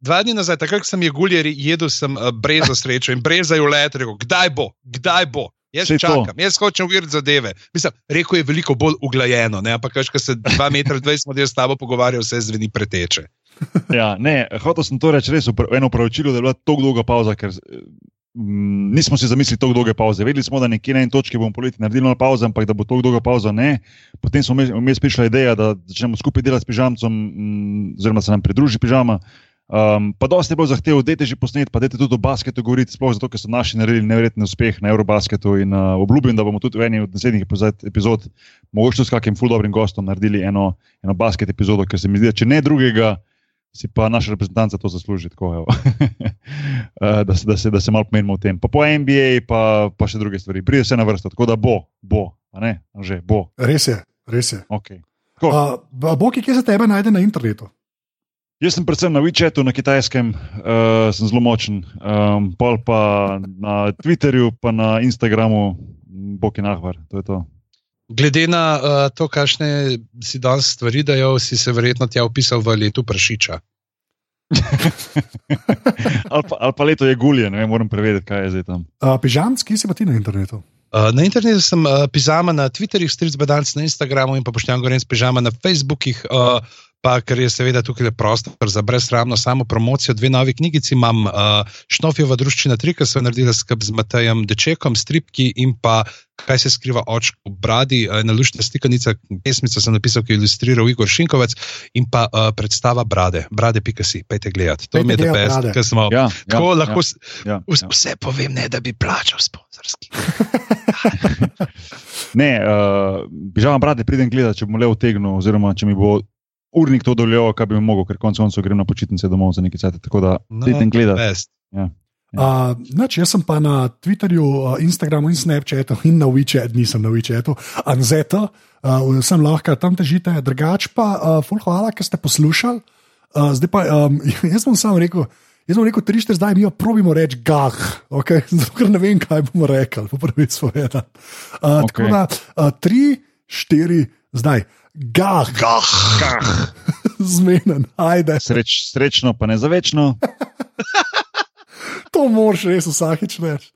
Dva dni nazaj, takrat ko sem je guljer jedel, sem uh, brezo srečo in breza je v let, rekel, kdaj bo, kdaj bo. Jaz to. čakam, jaz hočem videti zadeve. Mislim, rekel je veliko bolj uglajeno, ne? ampak veš, ko se 2,20 m model s tabo pogovarja, vse zveni preteče. Ja, ne, hotel sem to reči res v eno upravičilo, da je bila tako dolga pauza, ker mm, nismo si zamislili tako dolge pauze. Vedeli smo, da nekje na eni točki bomo poleti naredili malo pauze, ampak da bo tako dolga pauza ne. Potem smo vmes- prišla ideja, da začnemo skupaj delati s pižamcem, mm, oziroma se nam pridruži pižama. Um, pa dosti je bilo zahtev, da je že posnet, pa da je tudi o basketu govoriti, sploh zato, ker so naši naredili nevreten uspeh na Eurobasketu in uh, obljubim, da bomo tudi v eni od naslednjih epizod, mogoče s kakim fuldobrim gostom naredili eno, eno basket epizodo, ker se mi zdi, da če ne drugega, si pa naša reprezentanca to zasluži, tako, uh, da, se, da, se, da se malo pomenimo v tem. Pa po NBA, pa, pa še druge stvari. Pride se na vrsto, tako da bo, bo, a ne, že bo. Res je, res je. Okay. Uh, Boki, kje se tebe najde na internetu? Jaz sem predvsem na WeChatu, na kitajskem, uh, sem zelo močen, um, pol pa na Twitterju, pa na Instagramu, Boki Nahvar. To to. Glede na uh, to, kakšne si danes stvari dajo, si se verjetno tja upisal v letu prašiča. ali, pa, ali pa leto je gulje, ne vem, moram preveriti, kaj je zdaj tam. Uh, Pižamc, ki si pa ti na internetu? Uh, na internetu sem uh, pižama na Twitterju, stric bedanc na Instagramu in pa poštejam gorenc pižama na Facebookih. Uh, pa ker je seveda tukaj prostor za brezsramno samo promocijo. Dve novi knjigici imam, uh, Šnofjeva družščina, tri, ki so jo naredila skupaj z Matejem Dečekom, stripki in pa kaj se skriva očko v bradi, ena lušna stikanica, pesmica sem napisal, ki je ilustriral Igor Šinkovec in pa uh, predstava brade, brade.si, pejte gledati. To mi je best, ker smo ja, tako ja, lahko. Ja, ja, vse, vse povem, ne da bi plačal sponzorski. ne, uh, bižama brade, pridem gledati, če bom le utegnil, oziroma če mi bo urnik to dovoljeval, kaj bi mi mogel, ker konec koncev grem na počitnice domov za nekaj časa. Tako da pridem no, gledati. Ja. Ja. Uh, nač, jaz sem pa na Twitterju, uh, Instagramu in Snapchatu in na WeChatu, nisem na WeChatu, Anzeta, uh, sem lahko tam težite, drugač pa, uh, ful, hvala, ker ste poslušali. Uh, zdaj pa, um, jaz bom samo rekel, jaz bom rekel, tri šte zdaj, mi jo probimo reči gah, okay? zato ker ne vem, kaj bomo rekli, po prvi svoje. Uh, okay. Tako da, uh, tri, štiri, zdaj. Gah, gah, gah. zmeden, ajde. Sreč, srečno, pa ne za večno. to moraš res vsakič reči.